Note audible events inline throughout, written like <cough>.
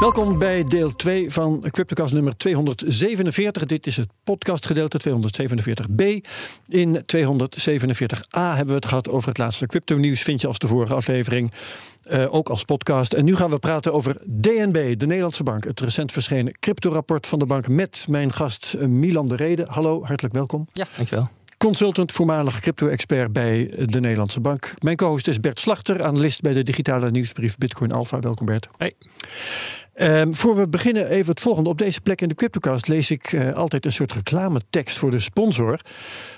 Welkom bij deel 2 van Cryptocast nummer 247. Dit is het podcastgedeelte 247b. In 247a hebben we het gehad over het laatste crypto-nieuws. Vind je als de vorige aflevering uh, ook als podcast. En nu gaan we praten over DNB, de Nederlandse bank. Het recent verschenen crypto-rapport van de bank met mijn gast eh, Milan de Rede. Hallo, hartelijk welkom. Ja, dankjewel. Consultant, voormalig crypto-expert bij de Nederlandse Bank. Mijn co-host is Bert Slachter, analist bij de digitale nieuwsbrief Bitcoin Alpha. Welkom Bert. Hey. Um, voor we beginnen even het volgende. Op deze plek in de Cryptocast lees ik uh, altijd een soort reclametekst voor de sponsor.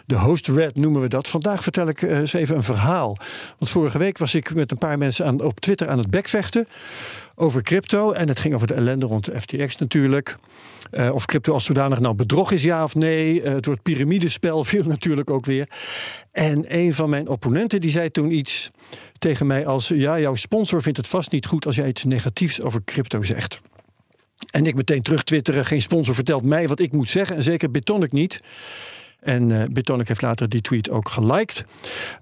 De host red noemen we dat. Vandaag vertel ik uh, eens even een verhaal. Want vorige week was ik met een paar mensen aan, op Twitter aan het bekvechten over crypto. En het ging over de ellende rond FTX natuurlijk. Uh, of crypto als zodanig nou bedrog is, ja of nee. Het woord piramidespel <laughs> viel natuurlijk ook weer. En een van mijn opponenten die zei toen iets tegen mij als... ja, jouw sponsor vindt het vast niet goed als jij iets negatiefs over crypto zegt. En ik meteen terug twitteren, geen sponsor vertelt mij wat ik moet zeggen. En zeker Bitonic niet. En uh, Bitonic heeft later die tweet ook geliked.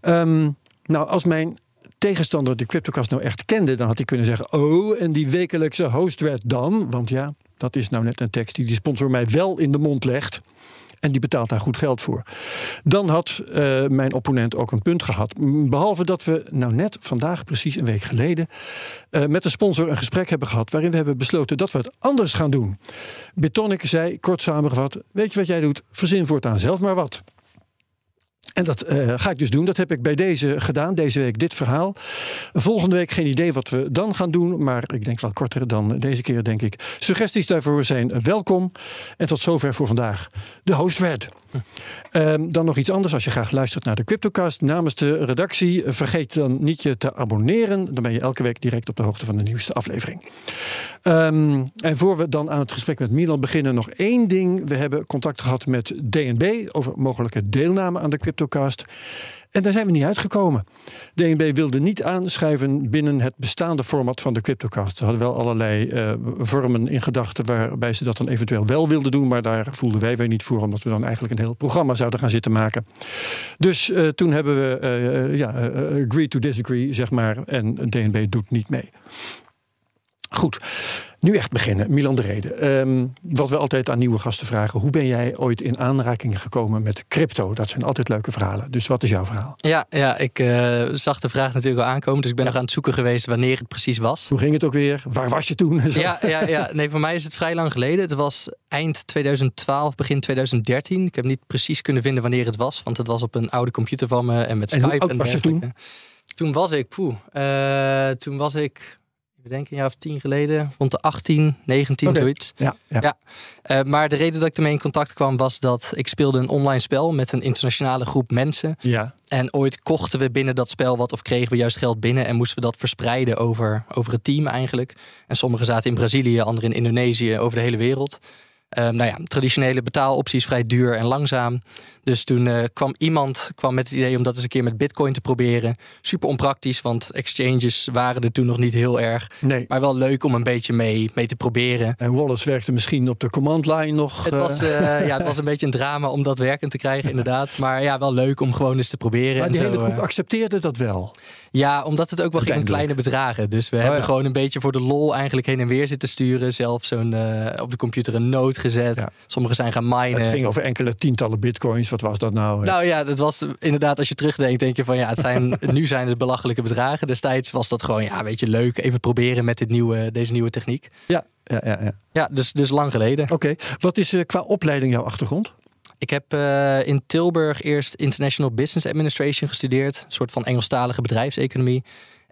Um, nou, als mijn tegenstander de CryptoCast nou echt kende, dan had hij kunnen zeggen: Oh, en die wekelijkse hostred dan? Want ja, dat is nou net een tekst die die sponsor mij wel in de mond legt. En die betaalt daar goed geld voor. Dan had uh, mijn opponent ook een punt gehad. Behalve dat we nou net vandaag, precies een week geleden, uh, met de sponsor een gesprek hebben gehad. waarin we hebben besloten dat we het anders gaan doen. Bitonic zei, kort samengevat: Weet je wat jij doet? Verzin voortaan zelf maar wat. En dat uh, ga ik dus doen. Dat heb ik bij deze gedaan. Deze week dit verhaal. Volgende week geen idee wat we dan gaan doen. Maar ik denk wel korter dan deze keer, denk ik. Suggesties daarvoor zijn welkom. En tot zover voor vandaag. De host Red. Um, dan nog iets anders. Als je graag luistert naar de Cryptocast namens de redactie, vergeet dan niet je te abonneren. Dan ben je elke week direct op de hoogte van de nieuwste aflevering. Um, en voor we dan aan het gesprek met Milan beginnen, nog één ding. We hebben contact gehad met DNB over mogelijke deelname aan de Cryptocast. En daar zijn we niet uitgekomen. DNB wilde niet aanschuiven binnen het bestaande format van de Cryptocast. Ze hadden wel allerlei uh, vormen in gedachten waarbij ze dat dan eventueel wel wilden doen. Maar daar voelden wij weer niet voor, omdat we dan eigenlijk een heel programma zouden gaan zitten maken. Dus uh, toen hebben we uh, ja, agree to disagree, zeg maar. En DNB doet niet mee. Goed. Nu echt beginnen, Milan de Rede. Um, wat we altijd aan nieuwe gasten vragen. Hoe ben jij ooit in aanraking gekomen met crypto? Dat zijn altijd leuke verhalen. Dus wat is jouw verhaal? Ja, ja ik uh, zag de vraag natuurlijk al aankomen. Dus ik ben ja. nog aan het zoeken geweest wanneer het precies was. Hoe ging het ook weer? Waar was je toen? <laughs> Ja, ja, ja, nee, voor mij is het vrij lang geleden. Het was eind 2012, begin 2013. Ik heb niet precies kunnen vinden wanneer het was. Want het was op een oude computer van me en met en Skype. Hoe oud en was je toen? Toen was ik, poeh, uh, toen was ik ik denk een jaar of tien geleden, rond de 18, 19, okay. zoiets. Ja, ja. ja. Uh, maar de reden dat ik ermee in contact kwam was dat ik speelde een online spel met een internationale groep mensen. Ja. En ooit kochten we binnen dat spel wat of kregen we juist geld binnen en moesten we dat verspreiden over, over het team eigenlijk. En sommigen zaten in Brazilië, anderen in Indonesië, over de hele wereld. Um, nou ja, traditionele betaaloptie is vrij duur en langzaam. Dus toen uh, kwam iemand kwam met het idee om dat eens een keer met Bitcoin te proberen. Super onpraktisch, want exchanges waren er toen nog niet heel erg. Nee. Maar wel leuk om een beetje mee, mee te proberen. En Wallace werkte misschien op de command line nog. Het was, uh, ja, het was een beetje een drama om dat werkend te krijgen, <laughs> inderdaad. Maar ja, wel leuk om gewoon eens te proberen. Maar en die zo, hele groep uh, accepteerde dat wel. Ja, omdat het ook wel ging om kleine bedragen. Dus we oh, hebben ja. gewoon een beetje voor de lol eigenlijk heen en weer zitten sturen. Zelf zo'n op de computer een note gezet. Ja. Sommigen zijn gaan minen. Het ging over enkele tientallen bitcoins. Wat was dat nou? Nou ja, dat was inderdaad, als je terugdenkt, denk je van ja, het zijn, <laughs> nu zijn het belachelijke bedragen. Destijds was dat gewoon, ja, weet je, leuk. Even proberen met dit nieuwe, deze nieuwe techniek. Ja, ja, ja. Ja, ja dus, dus lang geleden. Oké, okay. wat is uh, qua opleiding jouw achtergrond? Ik heb uh, in Tilburg eerst International Business Administration gestudeerd. Een soort van Engelstalige bedrijfseconomie.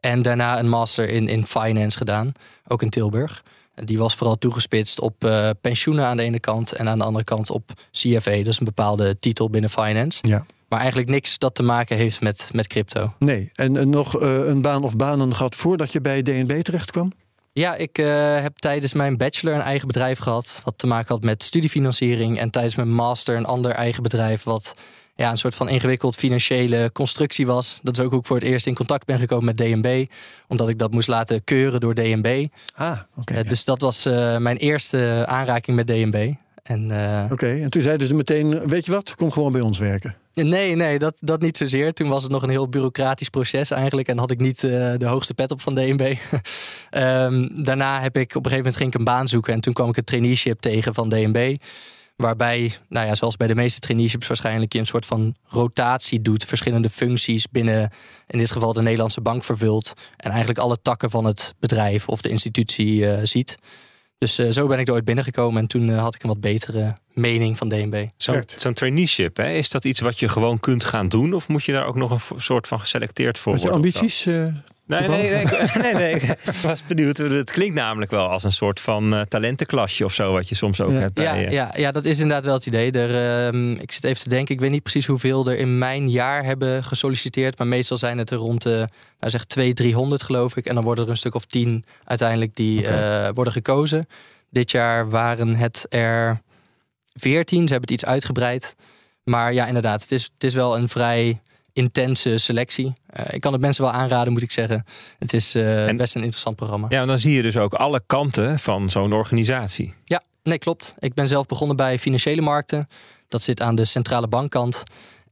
En daarna een master in, in finance gedaan, ook in Tilburg. Die was vooral toegespitst op uh, pensioenen aan de ene kant en aan de andere kant op CFA. Dat is een bepaalde titel binnen finance. Ja. Maar eigenlijk niks dat te maken heeft met, met crypto. Nee, en, en nog uh, een baan of banen gehad voordat je bij DNB terecht kwam? Ja, ik uh, heb tijdens mijn bachelor een eigen bedrijf gehad. Wat te maken had met studiefinanciering. En tijdens mijn master een ander eigen bedrijf. Wat ja, een soort van ingewikkeld financiële constructie was. Dat is ook hoe ik voor het eerst in contact ben gekomen met DNB. Omdat ik dat moest laten keuren door DNB. Ah, oké. Okay, uh, dus dat was uh, mijn eerste aanraking met DNB. En, Oké, en toen zeiden ze meteen, weet je wat, kom gewoon bij ons werken. Nee, nee, dat, dat niet zozeer. Toen was het nog een heel bureaucratisch proces eigenlijk. En had ik niet de hoogste pet op van DNB. <laughs> Ehm, daarna heb ik op een gegeven moment ging ik een baan zoeken. En toen kwam ik een traineeship tegen van DNB. Waarbij, nou ja, zoals bij de meeste traineeships waarschijnlijk, je een soort van rotatie doet. Verschillende functies binnen, in dit geval de Nederlandse bank, vervult. En eigenlijk alle takken van het bedrijf of de institutie uh, ziet. Dus uh, zo ben ik er ooit binnengekomen en toen uh, had ik een wat betere mening van DNB. Zo'n zo traineeship, hè? is dat iets wat je gewoon kunt gaan doen? Of moet je daar ook nog een soort van geselecteerd voor worden? ambities? Nee, nee, nee, <laughs> nee, nee, Ik was benieuwd. Het klinkt namelijk wel als een soort van uh, talentenklasje of zo, wat je soms ook ja. hebt. Bij, ja, ja, ja, dat is inderdaad wel het idee. Er, uh, ik zit even te denken, ik weet niet precies hoeveel er in mijn jaar hebben gesolliciteerd. Maar meestal zijn het er rond de, nou zeg, 200, 300 geloof ik. En dan worden er een stuk of 10 uiteindelijk die okay. worden gekozen. Dit jaar waren het er 14. Ze hebben het iets uitgebreid. Maar ja, inderdaad, het is, het is wel een vrij intense selectie. Uh, ik kan het mensen wel aanraden, moet ik zeggen. Het is uh, best een interessant programma. Ja, en dan zie je dus ook alle kanten van zo'n organisatie. Ja, nee, klopt. Ik ben zelf begonnen bij financiële markten. Dat zit aan de centrale bankkant.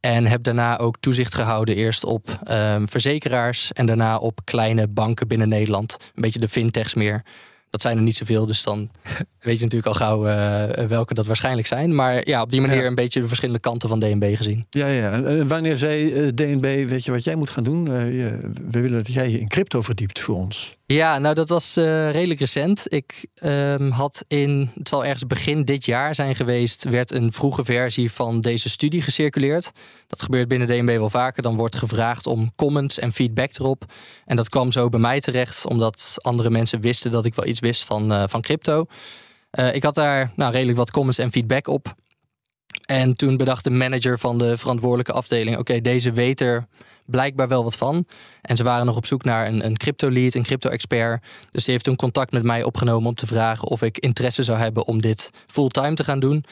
En heb daarna ook toezicht gehouden. Eerst op um, verzekeraars en daarna op kleine banken binnen Nederland. Een beetje de fintechs meer. Dat zijn er niet zoveel, dus dan weet je natuurlijk al gauw uh, welke dat waarschijnlijk zijn. Maar ja, op die manier ja. een beetje de verschillende kanten van DNB gezien. Ja, ja. En wanneer zei uh, DNB, weet je wat jij moet gaan doen? Uh, we willen dat jij je in crypto verdiept voor ons. Ja, nou dat was redelijk recent. Ik um, had in, het zal ergens begin dit jaar zijn geweest, werd een vroege versie van deze studie gecirculeerd. Dat gebeurt binnen DNB wel vaker. Dan wordt gevraagd om comments en feedback erop. En dat kwam zo bij mij terecht, omdat andere mensen wisten dat ik wel iets wist van, van crypto. Uh, ik had daar nou, redelijk wat comments en feedback op. En toen bedacht de manager van de verantwoordelijke afdeling: oké, deze weet er blijkbaar wel wat van. En ze waren nog op zoek naar een, een crypto-lead, een crypto-expert. Dus die heeft toen contact met mij opgenomen om te vragen of ik interesse zou hebben om dit fulltime te gaan doen.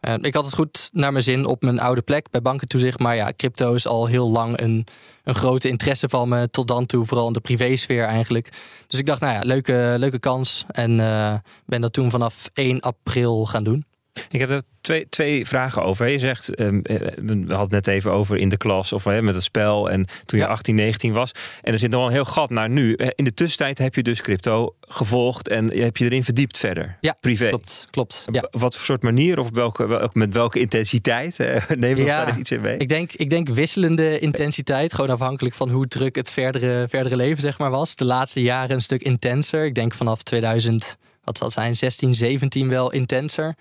Uh, ik had het goed naar mijn zin op mijn oude plek bij bankentoezicht. Maar ja, crypto is al heel lang een, een grote interesse van me. Tot dan toe, vooral in de privésfeer eigenlijk. Dus ik dacht, nou ja, leuke, leuke kans. En uh, ben dat toen vanaf 1 april gaan doen. Ik heb er twee, twee vragen over. Je zegt, um, we hadden het net even over in de klas of met het spel en toen je ja. 18, 19 was. En er zit nog wel een heel gat naar nu. In de tussentijd heb je dus crypto gevolgd en heb je erin verdiept verder. Ja, privé. Klopt, klopt. Ja. Wat voor soort manier of welke, welke, met welke intensiteit? <laughs> Neem je ja, daar iets in mee? Ik denk, ik denk wisselende intensiteit. Gewoon afhankelijk van hoe druk het verdere, verdere leven zeg maar was. De laatste jaren een stuk intenser. Ik denk vanaf 2000, wat zal het zijn, 16, 17 wel intenser.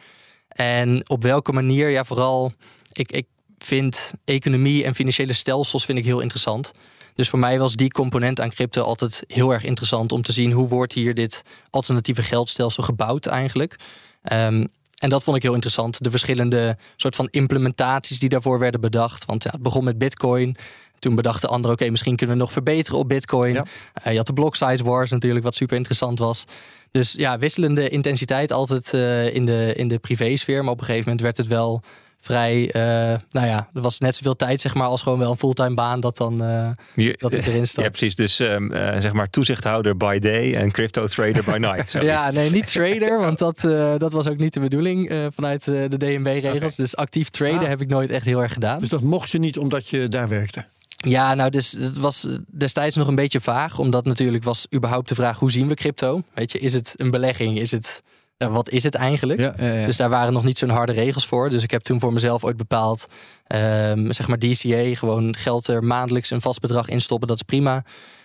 En op welke manier, ja, vooral, ik, ik vind economie en financiële stelsels vind ik heel interessant. Dus voor mij was die component aan crypto altijd heel erg interessant om te zien hoe wordt hier dit alternatieve geldstelsel gebouwd eigenlijk. Um, en dat vond ik heel interessant. De verschillende soort van implementaties die daarvoor werden bedacht. Want ja, het begon met Bitcoin. Toen bedachten anderen, oké, okay, misschien kunnen we nog verbeteren op Bitcoin. Ja. Uh, je had de block size wars natuurlijk, wat super interessant was. Dus ja, wisselende intensiteit altijd uh, in, de, in de privésfeer. Maar op een gegeven moment werd het wel vrij, uh, nou ja, er was net zoveel tijd zeg maar als gewoon wel een fulltime baan dat dan uh, je, dat ik erin stond. <laughs> Ja, precies. Dus um, uh, zeg maar toezichthouder by day en crypto trader by night. ja, nee, niet trader, want dat, dat was ook niet de bedoeling vanuit de DNB-regels. Okay. Dus actief traden ah. heb ik nooit echt heel erg gedaan. Dus dat mocht je niet omdat je daar werkte? Ja, nou, dus het was destijds nog een beetje vaag, omdat natuurlijk was überhaupt de vraag hoe zien we crypto? Weet je, is het een belegging? Is het ja, wat is het eigenlijk? Ja, ja, ja. Dus daar waren nog niet zo'n harde regels voor. Dus ik heb toen voor mezelf ooit bepaald, um, zeg maar DCA, gewoon geld er maandelijks een vast bedrag instoppen, dat is prima.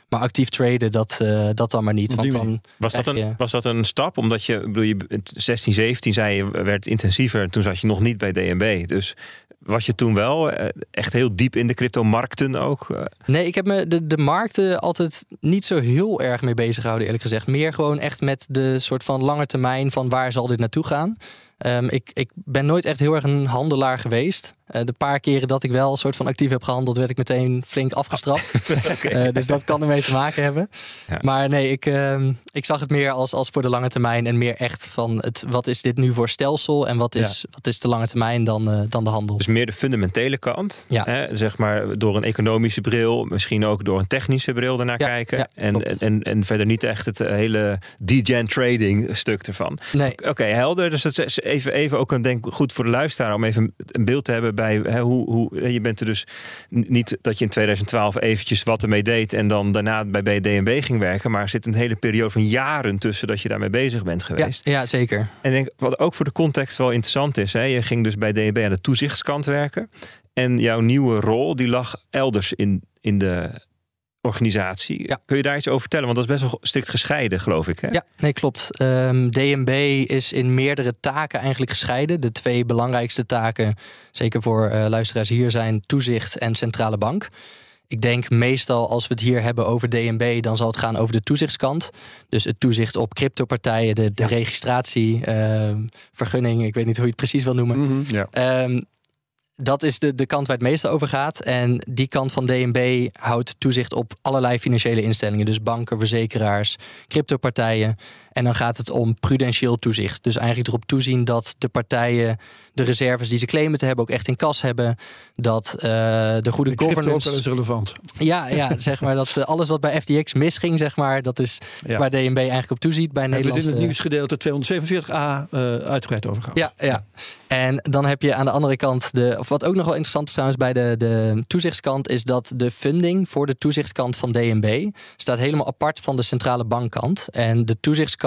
Maar actief traden, dat, uh, dat dan maar niet. Want dan was, dat een, je... was dat een stap? Omdat je, bedoel, je 16, 17 zei je, werd intensiever. Toen zat je nog niet bij DNB. Dus was je toen wel echt heel diep in de cryptomarkten ook? Nee, ik heb me de, de markten altijd niet zo heel erg mee bezig gehouden, eerlijk gezegd. Meer gewoon echt met de soort van lange termijn van waar zal dit naartoe gaan. Um, ik, ik ben nooit echt heel erg een handelaar geweest. De paar keren dat ik wel een soort van actief heb gehandeld, werd ik meteen flink afgestraft. <laughs> dus dat kan ermee te maken hebben. Maar nee, ik, ehm, ik zag het meer als, als voor de lange termijn en meer echt van het, wat is dit nu voor stelsel en wat is, wat is de lange termijn dan, dan de handel. Dus meer de fundamentele kant. Hè? Zeg maar door een economische bril, misschien ook door een technische bril ernaar kijken. en, en, en verder niet echt het hele degen trading stuk ervan. Nee. Oké, helder. Dus dat is even, even ook een denk goed voor de luisteraar om even een beeld te hebben bij hè, hoe, hoe je bent er dus niet dat je in 2012 eventjes wat ermee deed en dan daarna bij BDNB ging werken, maar er zit een hele periode van jaren tussen dat je daarmee bezig bent geweest. Ja, ja zeker. En denk, wat ook voor de context wel interessant is, hè, je ging dus bij DNB aan de toezichtskant werken en jouw nieuwe rol die lag elders in, in de organisatie. Ja. Kun je daar iets over vertellen? Want dat is best wel strikt gescheiden, geloof ik. Hè? Ja, nee, klopt. Um, ehm, DNB is in meerdere taken eigenlijk gescheiden. De twee belangrijkste taken, zeker voor uh, luisteraars hier, zijn toezicht en centrale bank. Ik denk meestal als we het hier hebben over DNB, dan zal het gaan over de toezichtskant. Dus het toezicht op cryptopartijen, de, de registratie, uh, vergunning, ik weet niet hoe je het precies wil noemen. Mm ja. Ehm, dat is de, de kant waar het meeste over gaat. En die kant van DNB houdt toezicht op allerlei financiële instellingen. Dus banken, verzekeraars, cryptopartijen. En dan gaat het om prudentieel toezicht. Dus eigenlijk erop toezien dat de partijen de reserves die ze claimen te hebben ook echt in kas hebben. Dat uh, de goede de governance. ook wel relevant. Ja, ja <laughs> zeg maar dat uh, alles wat bij FTX misging, zeg maar, dat is waar DNB eigenlijk op toeziet bij Nederland. We in het nieuwsgedeelte 247a uh, uitgebreid over gehad. Ja, ja. En dan heb je aan de andere kant de. Of wat ook nog wel interessant is trouwens bij de, de toezichtskant, is dat de funding voor de toezichtkant van DNB staat helemaal apart van de centrale bankkant. En de toezichtskant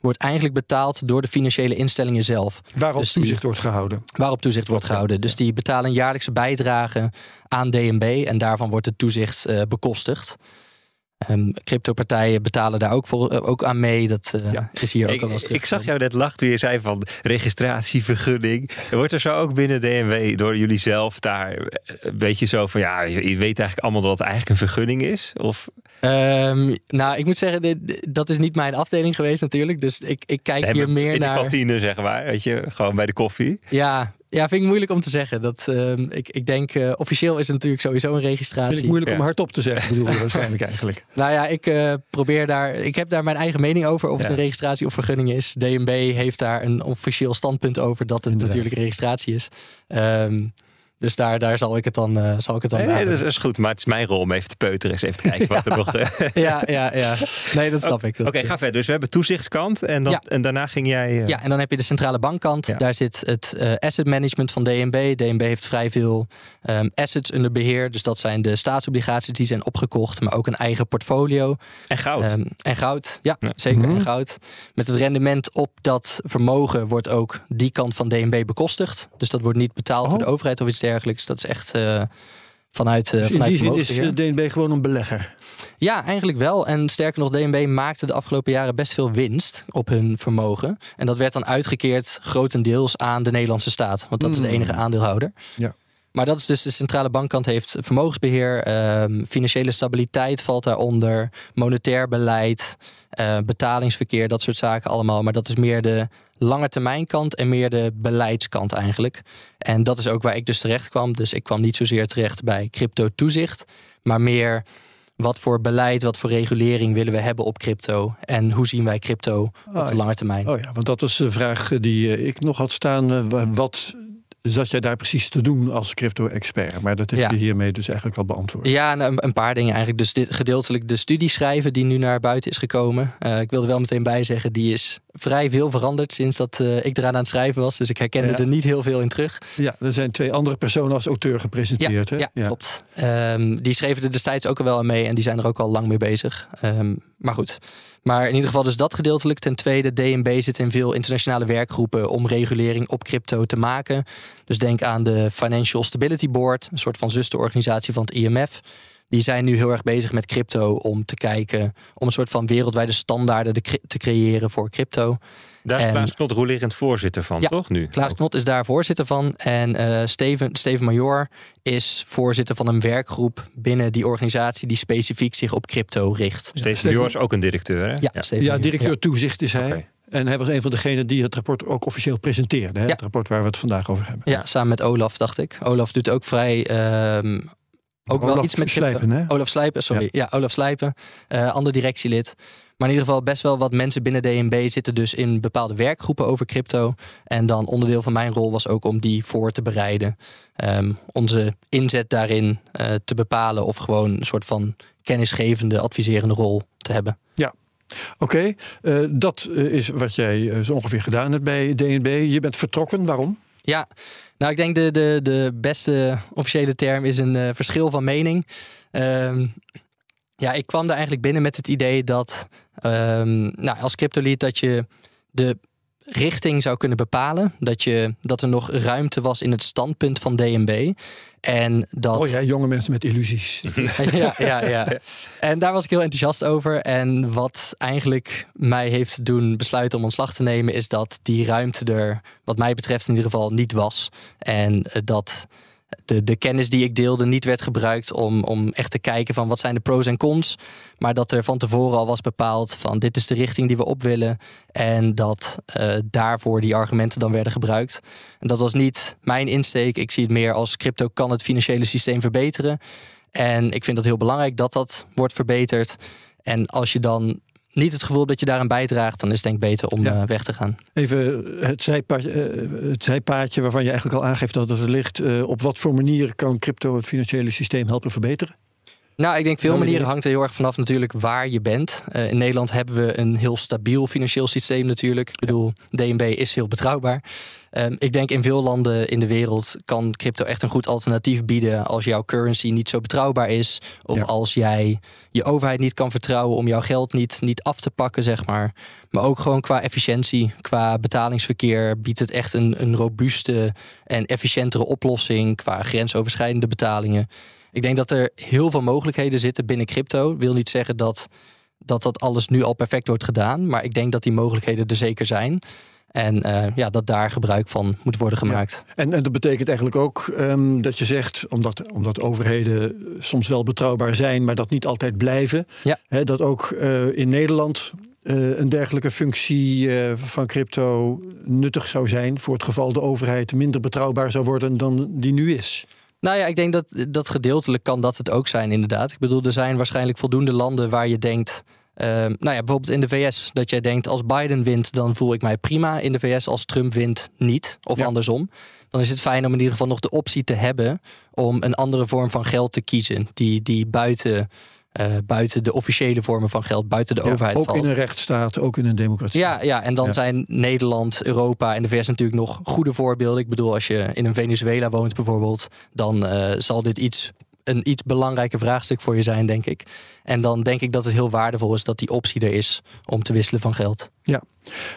wordt eigenlijk betaald door de financiële instellingen zelf. Waarop dus toezicht wordt gehouden. Waarop toezicht wordt gehouden. Dus die betalen een jaarlijkse bijdrage aan DNB en daarvan wordt het toezicht uh, bekostigd. Um, cryptopartijen betalen daar ook, voor, uh, ook aan mee. Dat uh, ja. is hier ook al eens Ik zag jou net lachen toen je zei van registratievergunning. Wordt er zo ook binnen DNW door jullie zelf daar een beetje zo van... ja, je weet eigenlijk allemaal dat het eigenlijk een vergunning is? Of... Um, nou, ik moet zeggen, dit, dat is niet mijn afdeling geweest natuurlijk. Dus ik, ik kijk hier meer in naar... In de kantine, zeg maar. Weet je, gewoon bij de koffie. Ja, ja, vind ik moeilijk om te zeggen. Dat, uh, ik, ik denk, uh, officieel is het natuurlijk sowieso een registratie. Vind ik moeilijk ja. om hardop te zeggen, bedoel je <laughs> waarschijnlijk eigenlijk. Nou ja, ik uh, probeer daar, ik heb daar mijn eigen mening over of ja. het een registratie of vergunning is. DNB heeft daar een officieel standpunt over dat het Inderdaad. natuurlijk een registratie is. Um, dus daar, daar zal ik het dan, uh, zal ik het dan nee, dat is goed, maar het is mijn rol om even te peuteren. Eens even te kijken <laughs> wat er nog... Uh... <laughs> ja, ja, ja. Nee, dat snap ik. Oké, okay, ga verder. Dus we hebben toezichtskant en, dan, ja. en daarna ging jij... Uh... Ja, en dan heb je de centrale bankkant. Ja. Daar zit het asset management van DNB. DNB heeft vrij veel um, assets onder beheer. Dus dat zijn de staatsobligaties die zijn opgekocht, maar ook een eigen portfolio. En goud. Um, en goud, ja, ja. zeker. Mm -hmm. En goud. Met het rendement op dat vermogen wordt ook die kant van DNB bekostigd. Dus dat wordt niet betaald oh. door de overheid of iets dergelijks. Dat is echt uh, vanuit, uh, dus vanuit die zin is DNB gewoon een belegger? Ja, eigenlijk wel. En sterker nog, DNB maakte de afgelopen jaren best veel winst op hun vermogen. En dat werd dan uitgekeerd grotendeels aan de Nederlandse staat. Want dat mm. is de enige aandeelhouder. Ja. Maar dat is dus de centrale bankkant heeft vermogensbeheer, uh, financiële stabiliteit valt daaronder, monetair beleid, uh, betalingsverkeer, dat soort zaken allemaal. Maar dat is meer de lange termijn kant en meer de beleidskant eigenlijk. En dat is ook waar ik dus terecht kwam. Dus ik kwam niet zozeer terecht bij crypto toezicht, maar meer wat voor beleid, wat voor regulering willen we hebben op crypto? En hoe zien wij crypto op oh, de lange termijn? Oh ja, want dat is de vraag die ik nog had staan. Wat zat jij daar precies te doen als crypto-expert? Maar dat heb ja. je hiermee dus eigenlijk al beantwoord. Ja, een, een paar dingen eigenlijk. Dus dit, gedeeltelijk de studie schrijven die nu naar buiten is gekomen. Uh, ik wilde wel meteen bij zeggen, die is vrij veel veranderd sinds dat uh, ik eraan aan het schrijven was. Dus ik herkende ja. er niet heel veel in terug. Ja, er zijn twee andere personen als auteur gepresenteerd. Ja, hè? ja, klopt. Um, die schreven er destijds ook al wel aan mee en die zijn er ook al lang mee bezig. Um, maar goed. Maar in ieder geval dus dat gedeeltelijk. Ten tweede, DNB zit in veel internationale werkgroepen om regulering op crypto te maken. Dus denk aan de Financial Stability Board, een soort van zusterorganisatie van het IMF. Die zijn nu heel erg bezig met crypto om te kijken, om een soort van wereldwijde standaarden te creëren voor crypto. Daar is en, Klaas Knot roelerend voorzitter van, ja, toch nu? Klaas Knot is daar voorzitter van. En uh, Steven, Steven Major is voorzitter van een werkgroep binnen die organisatie die specifiek zich op crypto richt. Steven Major is ook een directeur, hè? Ja, ja, ja directeur toezicht is hij. Okay. En hij was een van degenen die het rapport ook officieel presenteerde. Hè? Het rapport waar we het vandaag over hebben. Ja, samen met Olaf, dacht ik. Olaf doet ook vrij. Ehm, ook wel iets met Slijpen, hè? Olaf Slijpen, sorry. Ja, Olaf Slijpen, uh, ander directielid. Maar in ieder geval best wel wat mensen binnen DNB zitten dus in bepaalde werkgroepen over crypto. En dan onderdeel van mijn rol was ook om die voor te bereiden. Ehm, onze inzet daarin uh, te bepalen of gewoon een soort van kennisgevende, adviserende rol te hebben. Ja, Oké, okay, uh, dat is wat jij zo ongeveer gedaan hebt bij DNB. Je bent vertrokken, waarom? Ja, nou ik denk de, de, de beste officiële term is een uh, verschil van mening. Um, ja, ik kwam daar eigenlijk binnen met het idee dat um, nou, als cryptolied dat je de richting zou kunnen bepalen. Dat, je, dat er nog ruimte was in het standpunt van DNB. En dat... Oh ja, jonge mensen met illusies. <laughs> <laughs> ja, ja, ja. En daar was ik heel enthousiast over. En wat eigenlijk mij heeft doen besluiten om ontslag te nemen, is dat die ruimte er, wat mij betreft in ieder geval, niet was. En dat de, de kennis die ik deelde niet werd gebruikt om, om echt te kijken van wat zijn de pros en cons. Maar dat er van tevoren al was bepaald van dit is de richting die we op willen. En dat uh, daarvoor die argumenten dan werden gebruikt. En dat was niet mijn insteek. Ik zie het meer als crypto kan het financiële systeem verbeteren. En ik vind dat heel belangrijk dat dat wordt verbeterd. En als je dan niet het gevoel dat je daaraan bijdraagt, dan is het denk ik beter om ja. uh, weg te gaan. Even het zijpaadje, uh, het zijpaadje waarvan je eigenlijk al aangeeft dat het er ligt. Uh, op wat voor manier kan crypto het financiële systeem helpen verbeteren? Nou, ik denk veel manieren hangt er heel erg vanaf natuurlijk waar je bent. Uh, in Nederland hebben we een heel stabiel financieel systeem natuurlijk. Ik bedoel, DNB is heel betrouwbaar. Um, ik denk in veel landen in de wereld kan crypto echt een goed alternatief bieden als jouw currency niet zo betrouwbaar is. Of ja. als jij je overheid niet kan vertrouwen om jouw geld niet, niet af te pakken, zeg maar. Maar ook gewoon qua efficiëntie, qua betalingsverkeer biedt het echt een, een robuuste en efficiëntere oplossing qua grensoverschrijdende betalingen. Ik denk dat er heel veel mogelijkheden zitten binnen crypto. Wil niet zeggen dat, dat dat alles nu al perfect wordt gedaan. Maar ik denk dat die mogelijkheden er zeker zijn. En uh, ja, dat daar gebruik van moet worden gemaakt. Ja. En, en, dat betekent eigenlijk ook um, dat je zegt, omdat, omdat overheden soms wel betrouwbaar zijn, maar dat niet altijd blijven. Ja. Hè, dat ook uh, in Nederland uh, een dergelijke functie van crypto nuttig zou zijn voor het geval de overheid minder betrouwbaar zou worden dan die nu is. Nou ja, ik denk dat, dat gedeeltelijk kan dat het ook zijn, inderdaad. Ik bedoel, er zijn waarschijnlijk voldoende landen waar je denkt. Uh, nou ja, bijvoorbeeld in de VS, dat jij denkt als Biden wint, dan voel ik mij prima in de VS. Als Trump wint, niet. Of ja. andersom. Dan is het fijn om in ieder geval nog de optie te hebben om een andere vorm van geld te kiezen. Die, die buiten uh, buiten de officiële vormen van geld, buiten de ja, overheid ook valt. in een rechtsstaat, ook in een democratie. Ja, ja en dan ja. zijn Nederland, Europa en de VS natuurlijk nog goede voorbeelden. Ik bedoel, als je in een Venezuela woont bijvoorbeeld, dan uh, zal dit iets een iets belangrijker vraagstuk voor je zijn, denk ik. En dan denk ik dat het heel waardevol is dat die optie er is om te wisselen van geld. Ja,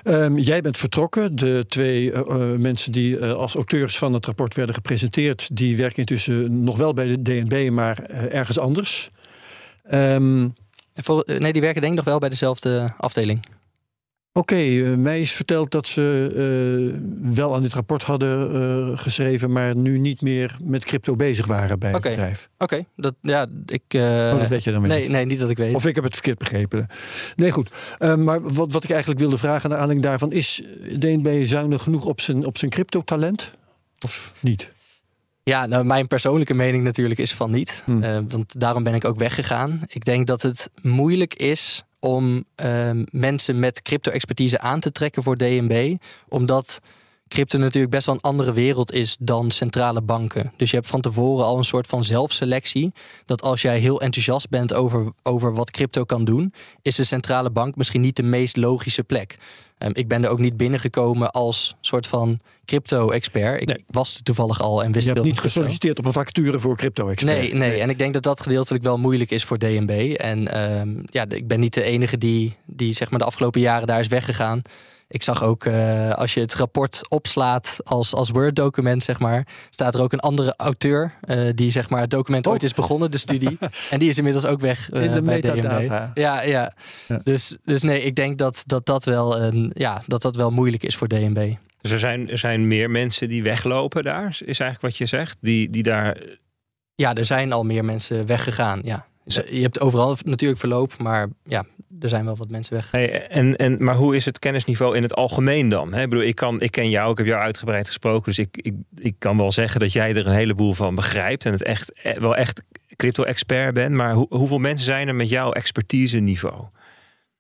um, jij bent vertrokken. De twee uh, uh, mensen die uh, als auteurs van het rapport werden gepresenteerd, die werken intussen nog wel bij de DNB, maar ergens anders. Um, voor, nee, die werken denk ik nog wel bij dezelfde afdeling. Oké, okay, uh, mij is verteld dat ze uh, wel aan dit rapport hadden uh, geschreven, maar nu niet meer met crypto bezig waren bij okay. het bedrijf. Oké, okay. dat ja, ik. oh, dat weet je dan weer nee, niet. Nee, niet dat ik weet. Of ik heb het verkeerd begrepen. Nee, goed. maar wat, wat ik eigenlijk wilde vragen naar aanleiding daarvan is: DNB zuinig genoeg op zijn, op zijn crypto-talent? Of niet? Ja, nou, mijn persoonlijke mening natuurlijk is van niet. Hmm. Uh, want daarom ben ik ook weggegaan. Ik denk dat het moeilijk is om uh, mensen met crypto-expertise aan te trekken voor DNB. Omdat crypto natuurlijk best wel een andere wereld is dan centrale banken. Dus je hebt van tevoren al een soort van zelfselectie. Dat als jij heel enthousiast bent over, over wat crypto kan doen, is de centrale bank misschien niet de meest logische plek. Um, ik ben er ook niet binnengekomen als soort van crypto-expert. Ik nee. was toevallig al en wist Je hebt niet gesolliciteerd op een vacature voor crypto-expert. Nee, nee, nee, en ik denk dat dat gedeeltelijk wel moeilijk is voor DNB. En um, ja, ik ben niet de enige die, die zeg maar de afgelopen jaren daar is weggegaan. Ik zag ook, uh, als je het rapport opslaat als, als Word-document, zeg maar, staat er ook een andere auteur uh, die zeg maar het document oh. ooit is begonnen, de studie. <laughs> en die is inmiddels ook weg uh, In de bij metadata. DNB. Ja, ja, ja. Dus, dus nee, ik denk dat dat, dat, wel, een, ja, dat dat wel moeilijk is voor DNB. Dus er zijn, er zijn meer mensen die weglopen daar, is eigenlijk wat je zegt, die, die daar... Ja, er zijn al meer mensen weggegaan, ja. Je hebt overal natuurlijk verloop, maar ja, er zijn wel wat mensen weg. Hey, en, en, maar hoe is het kennisniveau in het algemeen dan? He, ik, bedoel, ik, kan, ik ken jou, ik heb jou uitgebreid gesproken. Dus ik, ik, ik kan wel zeggen dat jij er een heleboel van begrijpt. En het echt, eh, wel echt crypto-expert bent. Maar hoe, hoeveel mensen zijn er met jouw expertise niveau?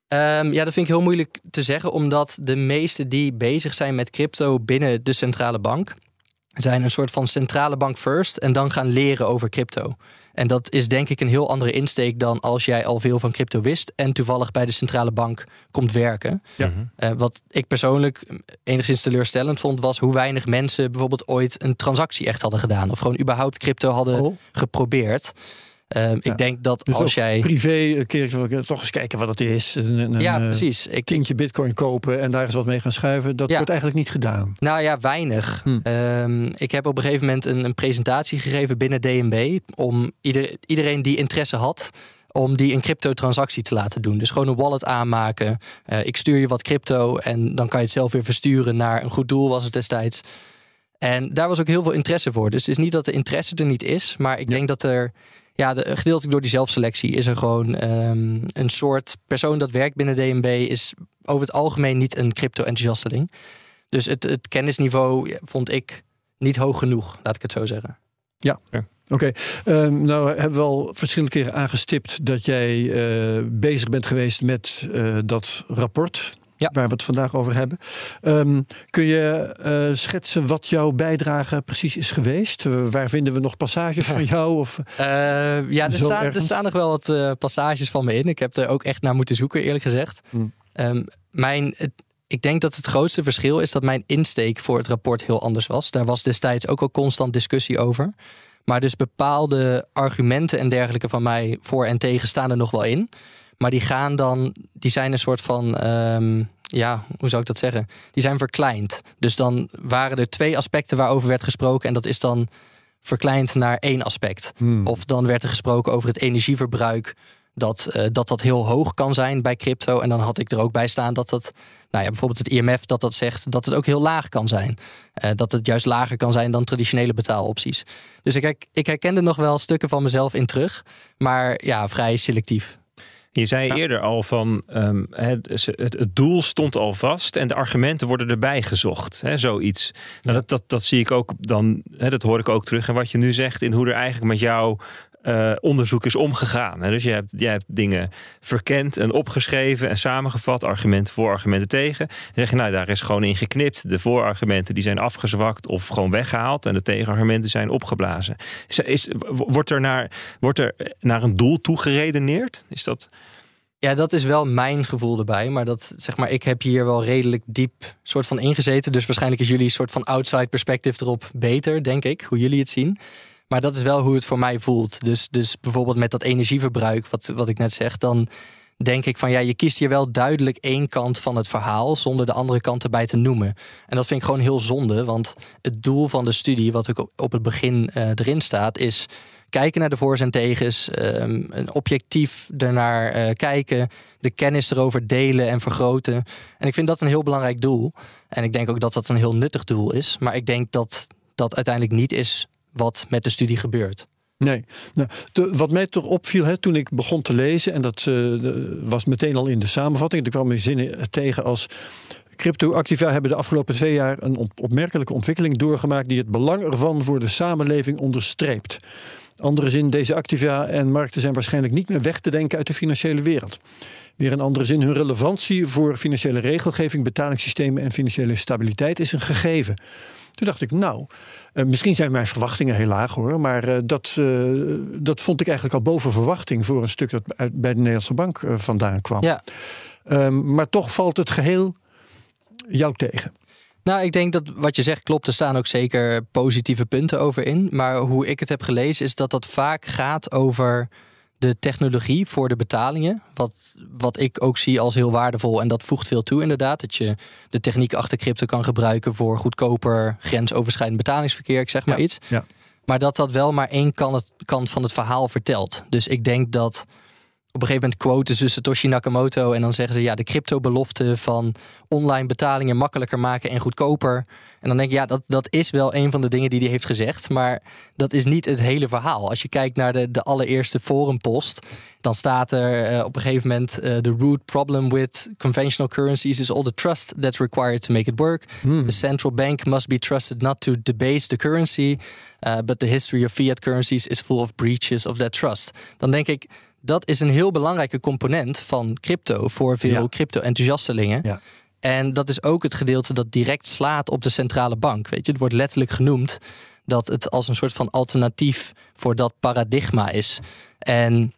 Um, ja, dat vind ik heel moeilijk te zeggen, omdat de meesten die bezig zijn met crypto binnen de centrale bank zijn een soort van centrale bank first en dan gaan leren over crypto. En dat is denk ik een heel andere insteek dan als jij al veel van crypto wist en toevallig bij de centrale bank komt werken. Ja. Uh, wat ik persoonlijk enigszins teleurstellend vond, was hoe weinig mensen bijvoorbeeld ooit een transactie echt hadden gedaan. Of gewoon überhaupt crypto hadden oh. geprobeerd. Ehm, ik denk dat dus als jij. Privé, een keer toch eens kijken wat het is. Een, ja, precies. Ik tientje bitcoin kopen en daar eens wat mee gaan schuiven. Dat wordt eigenlijk niet gedaan. Nou ja, weinig. Hm. Ehm, ik heb op een gegeven moment een, een, presentatie gegeven binnen DNB. Om ieder, iedereen die interesse had. Om die een crypto-transactie te laten doen. Dus gewoon een wallet aanmaken. Uh, ik stuur je wat crypto en dan kan je het zelf weer versturen naar een goed doel, was het destijds. En daar was ook heel veel interesse voor. Dus het is niet dat de interesse er niet is, maar ik denk dat er ja, de, gedeeltelijk door die zelfselectie is er gewoon ehm, een soort persoon dat werkt binnen DNB is over het algemeen niet een crypto-enthousiasteling. Dus het, het kennisniveau vond ik niet hoog genoeg, laat ik het zo zeggen. Ja, oké. Ehm, nou hebben we al verschillende keren aangestipt dat jij eh, bezig bent geweest met uh, dat rapport ja. waar we het vandaag over hebben. Um, kun je uh, schetsen wat jouw bijdrage precies is geweest? Uh, waar vinden we nog passages <laughs> van jou? Of, uh, ja, er staan, er staan nog wel wat passages van me in. Ik heb er ook echt naar moeten zoeken, eerlijk gezegd. Hmm. Um, mijn, ik denk dat het grootste verschil is dat mijn insteek voor het rapport heel anders was. Daar was destijds ook al constant discussie over. Maar dus bepaalde argumenten en dergelijke van mij voor en tegen staan er nog wel in. Maar die gaan dan, die zijn een soort van, ehm, ja, hoe zou ik dat zeggen? Die zijn verkleind. Dus dan waren er twee aspecten waarover werd gesproken. En dat is dan verkleind naar één aspect. Hmm. Of dan werd er gesproken over het energieverbruik. Dat, uh, dat dat heel hoog kan zijn bij crypto. En dan had ik er ook bij staan dat dat, nou ja, bijvoorbeeld het IMF dat dat zegt, dat het ook heel laag kan zijn. Uh, dat het juist lager kan zijn dan traditionele betaalopties. Dus ik, ik herkende nog wel stukken van mezelf in terug, maar ja, vrij selectief. Je zei eerder al van um, het, het, doel stond al vast en de argumenten worden erbij gezocht. Hè, zoiets. Nou, dat, dat, dat zie ik ook dan, hè, dat hoor ik ook terug in wat je nu zegt, in hoe er eigenlijk met jou uh, onderzoek is omgegaan. Dus je hebt, hebt dingen verkend en opgeschreven en samengevat, argumenten voor, argumenten tegen. En zeg je, nou, daar is gewoon in geknipt. De voorargumenten die zijn afgezwakt of gewoon weggehaald en de tegenargumenten zijn opgeblazen. Is, wordt, er naar, wordt er naar een doel toe geredeneerd? Is dat. Ja, dat is wel mijn gevoel erbij. Maar dat zeg maar, ik heb hier wel redelijk diep soort van ingezeten. Dus waarschijnlijk is jullie soort van outside perspectief erop beter, denk ik, hoe jullie het zien. Maar dat is wel hoe het voor mij voelt. Dus, dus bijvoorbeeld met dat energieverbruik, wat, wat ik net zeg, dan denk ik van ja, je kiest hier wel duidelijk één kant van het verhaal zonder de andere kant erbij te noemen. En dat vind ik gewoon heel zonde, want het doel van de studie, wat ook op het begin uh, erin staat, is kijken naar de voor's en tegens, um, een objectief ernaar uh, kijken, de kennis erover delen en vergroten. En ik vind dat een heel belangrijk doel. En ik denk ook dat dat een heel nuttig doel is. Maar ik denk dat dat uiteindelijk niet is wat met de studie gebeurt. Nee. Nou, wat mij toch opviel hè, toen ik begon te lezen, en dat uh, was meteen al in de samenvatting, er kwamen zinnen tegen als. Cryptoactiva hebben de afgelopen twee jaar een opmerkelijke ontwikkeling doorgemaakt die het belang ervan voor de samenleving onderstreept. Andere zin, deze activa en markten zijn waarschijnlijk niet meer weg te denken uit de financiële wereld. Weer een andere zin, hun relevantie voor financiële regelgeving, betalingssystemen en financiële stabiliteit is een gegeven. Toen dacht ik, nou, uh, misschien zijn mijn verwachtingen heel laag hoor, maar uh, dat, uh, dat vond ik eigenlijk al boven verwachting voor een stuk dat uit, bij de Nederlandse Bank vandaan kwam. Ja. Um, maar toch valt het geheel jou tegen. Nou, ik denk dat wat je zegt klopt. Er staan ook zeker positieve punten over in. Maar hoe ik het heb gelezen, is dat dat vaak gaat over de technologie voor de betalingen. Wat, wat ik ook zie als heel waardevol. En dat voegt veel toe, inderdaad. Dat je de techniek achter crypto kan gebruiken voor goedkoper grensoverschrijdend betalingsverkeer. Ik zeg maar iets. Ja. Maar dat dat wel maar één kant, kant van het verhaal vertelt. Dus ik denk dat op een gegeven moment quoten ze Satoshi Nakamoto en dan zeggen ze ja, de crypto-belofte van online betalingen makkelijker maken en goedkoper. En dan denk ik, ja, dat, dat is wel een van de dingen die hij heeft gezegd, maar dat is niet het hele verhaal. Als je kijkt naar de, de allereerste forumpost, dan staat er eh, op een gegeven moment: uh, The root problem with conventional currencies is all the trust that's required to make it work. Hmm. The central bank must be trusted not to debase the currency, uh, but the history of fiat currencies is full of breaches of that trust. Dan denk ik dat is een heel belangrijke component van crypto voor veel crypto-enthousiastelingen. Ja. En dat is ook het gedeelte dat direct slaat op de centrale bank. Weet je, het wordt letterlijk genoemd dat het als een soort van alternatief voor dat paradigma is. En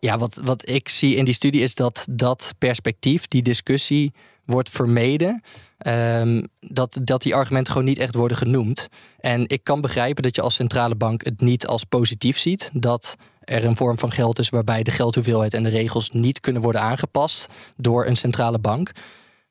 ja, wat, wat ik zie in die studie is dat dat perspectief, die discussie, wordt vermeden. Um, dat, dat die argumenten gewoon niet echt worden genoemd. En ik kan begrijpen dat je als centrale bank het niet als positief ziet. Dat er een vorm van geld is waarbij de geldhoeveelheid en de regels niet kunnen worden aangepast door een centrale bank.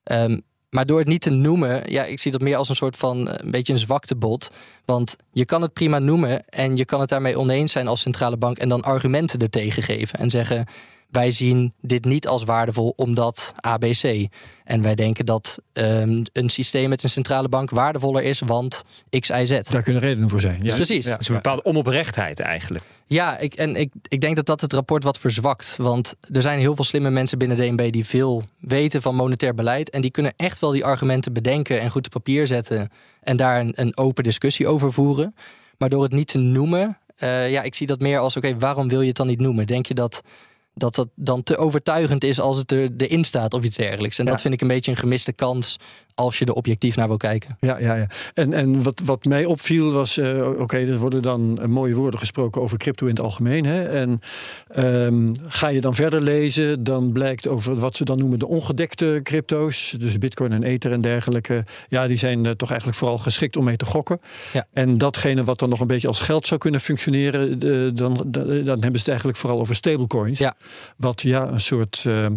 Ehm, maar door het niet te noemen, ja, ik zie dat meer als een soort van eh, een beetje een zwaktebod. Want je kan het prima noemen en je kan het daarmee oneens zijn als centrale bank en dan argumenten ertegen geven en zeggen wij zien dit niet als waardevol omdat ABC. En wij denken dat um, een systeem met een centrale bank waardevoller is, want X, Y, Z. Daar kunnen redenen voor zijn. Ja. Precies. Ja. is een bepaalde onoprechtheid eigenlijk. Ja, ik, en ik, ik denk dat dat het rapport wat verzwakt. Want er zijn heel veel slimme mensen binnen DNB die veel weten van monetair beleid. En die kunnen echt wel die argumenten bedenken en goed op papier zetten. En daar een, een open discussie over voeren. Maar door het niet te noemen, uh, ja, ik zie dat meer als: oké, waarom wil je het dan niet noemen? Denk je dat dat dat dan te overtuigend is als het er, erin staat of iets dergelijks. En dat vind ik een beetje een gemiste kans als je er objectief naar wil kijken. Ja, ja, ja. En, en wat, wat mij opviel was, uh, oké, er worden dan mooie woorden gesproken over crypto in het algemeen. Hè? En um, ga je dan verder lezen, dan blijkt over wat ze dan noemen de ongedekte crypto's, dus bitcoin en ether en dergelijke, ja, die zijn uh, toch eigenlijk vooral geschikt om mee te gokken. Ja. En datgene wat dan nog een beetje als geld zou kunnen functioneren, uh, dan, dan, hebben ze het eigenlijk vooral over stablecoins. Ja. Wat ja, een soort ehm,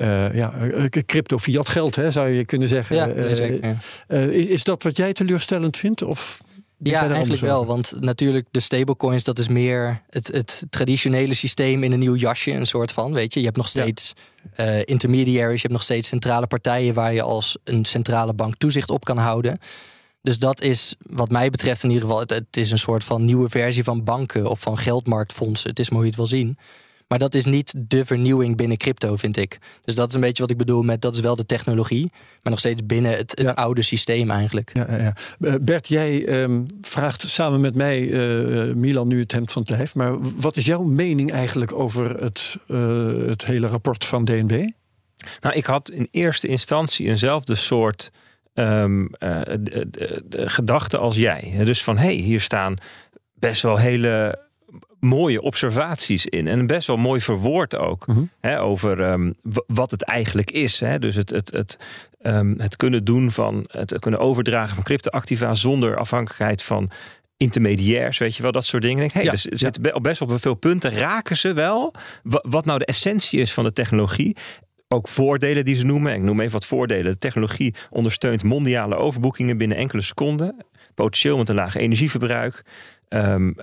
uh, ja, eh, crypto fiat geld, hè, zou je kunnen zeggen. Ja, uh, is, is, dat wat jij teleurstellend vindt? Of ja, eigenlijk wel. Want natuurlijk, de stablecoins, dat is meer het, het traditionele systeem in een nieuw jasje, een soort van. Weet je, je hebt nog steeds ja. intermediaries, je hebt nog steeds centrale partijen waar je als een centrale bank toezicht op kan houden. Dus dat is, wat mij betreft, in ieder geval, het, het is een soort van nieuwe versie van banken of van geldmarktfondsen. Het is maar hoe je het wil zien. Maar dat is niet de vernieuwing binnen crypto, vind ik. Dus dat is een beetje wat ik bedoel met dat is wel de technologie, maar nog steeds binnen het, het oude systeem eigenlijk. Ja, ja. Eh, Bert, jij um, vraagt samen met mij, uh, Milan, nu het hemd van het lijf. Maar wat is jouw mening eigenlijk over het, uh, het hele rapport van DNB? Nou, ik had in eerste instantie eenzelfde soort um, de, de, de gedachte als jij. Dus van hé, hey, hier staan best wel hele mooie observaties in. En best wel mooi verwoord ook. Mhm. hè, over um, wat het eigenlijk is. Hè. Dus het, het, het, um, het kunnen doen van het kunnen overdragen van cryptoactiva zonder afhankelijkheid van intermediairs, weet je wel, dat soort dingen. Hey, ja, dus zit ja. op best wel veel punten raken ze wel wat nou de essentie is van de technologie ook voordelen die ze noemen. Ik noem even wat voordelen. De technologie ondersteunt mondiale overboekingen binnen enkele seconden. Potentieel met een laag energieverbruik. Um,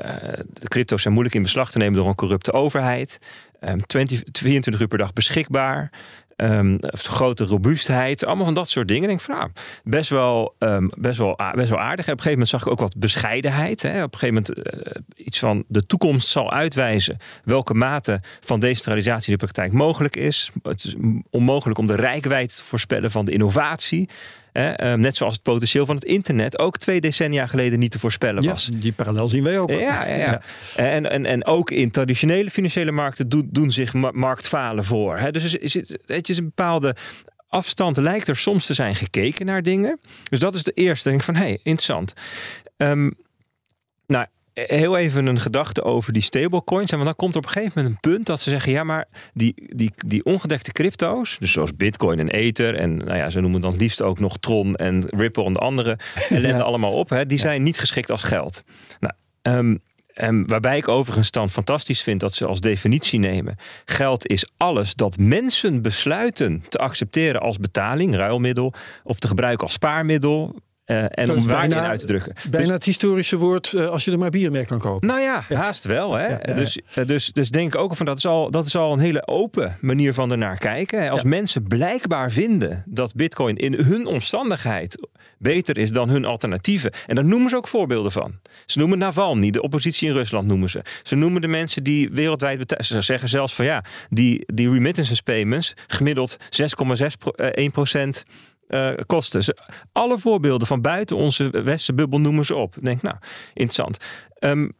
de crypto's zijn moeilijk in beslag te nemen door een corrupte overheid. Um, 20, 24 uur per dag beschikbaar. Um, grote robuustheid, allemaal van dat soort dingen. Ik denk van nou, best wel, um, best wel, best wel aardig. En op een gegeven moment zag ik ook wat bescheidenheid. Hè. Op een gegeven moment uh, iets van de toekomst zal uitwijzen welke mate van decentralisatie in de praktijk mogelijk is. Het is onmogelijk om de rijkwijd te voorspellen van de innovatie. Ehm, net zoals het potentieel van het internet ook twee decennia geleden niet te voorspellen was. Ja, die parallel zien wij ook. Ja, ja, ja. En, en, en ook in traditionele financiële markten doen, doen zich marktfalen voor. Hè. Dus is het, het is een bepaalde afstand lijkt er soms te zijn gekeken naar dingen. Dus dat is de eerste. Denk van, hé, hey, interessant. Um, nou, heel even een gedachte over die stablecoins. En want dan komt er op een gegeven moment een punt dat ze zeggen: ja, maar die, die, die ongedekte crypto's, dus zoals Bitcoin en Ether, en nou ja, ze noemen dan het liefst ook nog Tron en Ripple en de andere <laughs> ellende allemaal op, hè, die zijn niet geschikt als geld. Nou, um, waarbij ik overigens dan fantastisch vind dat ze als definitie nemen: geld is alles dat mensen besluiten te accepteren als betaling, ruilmiddel, of te gebruiken als spaarmiddel, Uh, en om waarde in uit te drukken. Bijna dus, het historische woord uh, als je er maar bier mee kan kopen. Nou ja, haast wel. Hè? Ja, ja, dus, uh, dus, dus denk ik ook van dat is, al, dat is al een hele open manier van ernaar kijken. Als mensen blijkbaar vinden dat bitcoin in hun omstandigheid beter is dan hun alternatieven. En daar noemen ze ook voorbeelden van. Ze noemen Navalny, de oppositie in Rusland noemen ze. Ze noemen de mensen die wereldwijd betalen. Ze zeggen zelfs van ja, die, die remittances payments gemiddeld 6,6 procent uh, kosten. Alle voorbeelden van buiten onze westerse bubbel noemen ze op. Denk, nou, interessant. Um,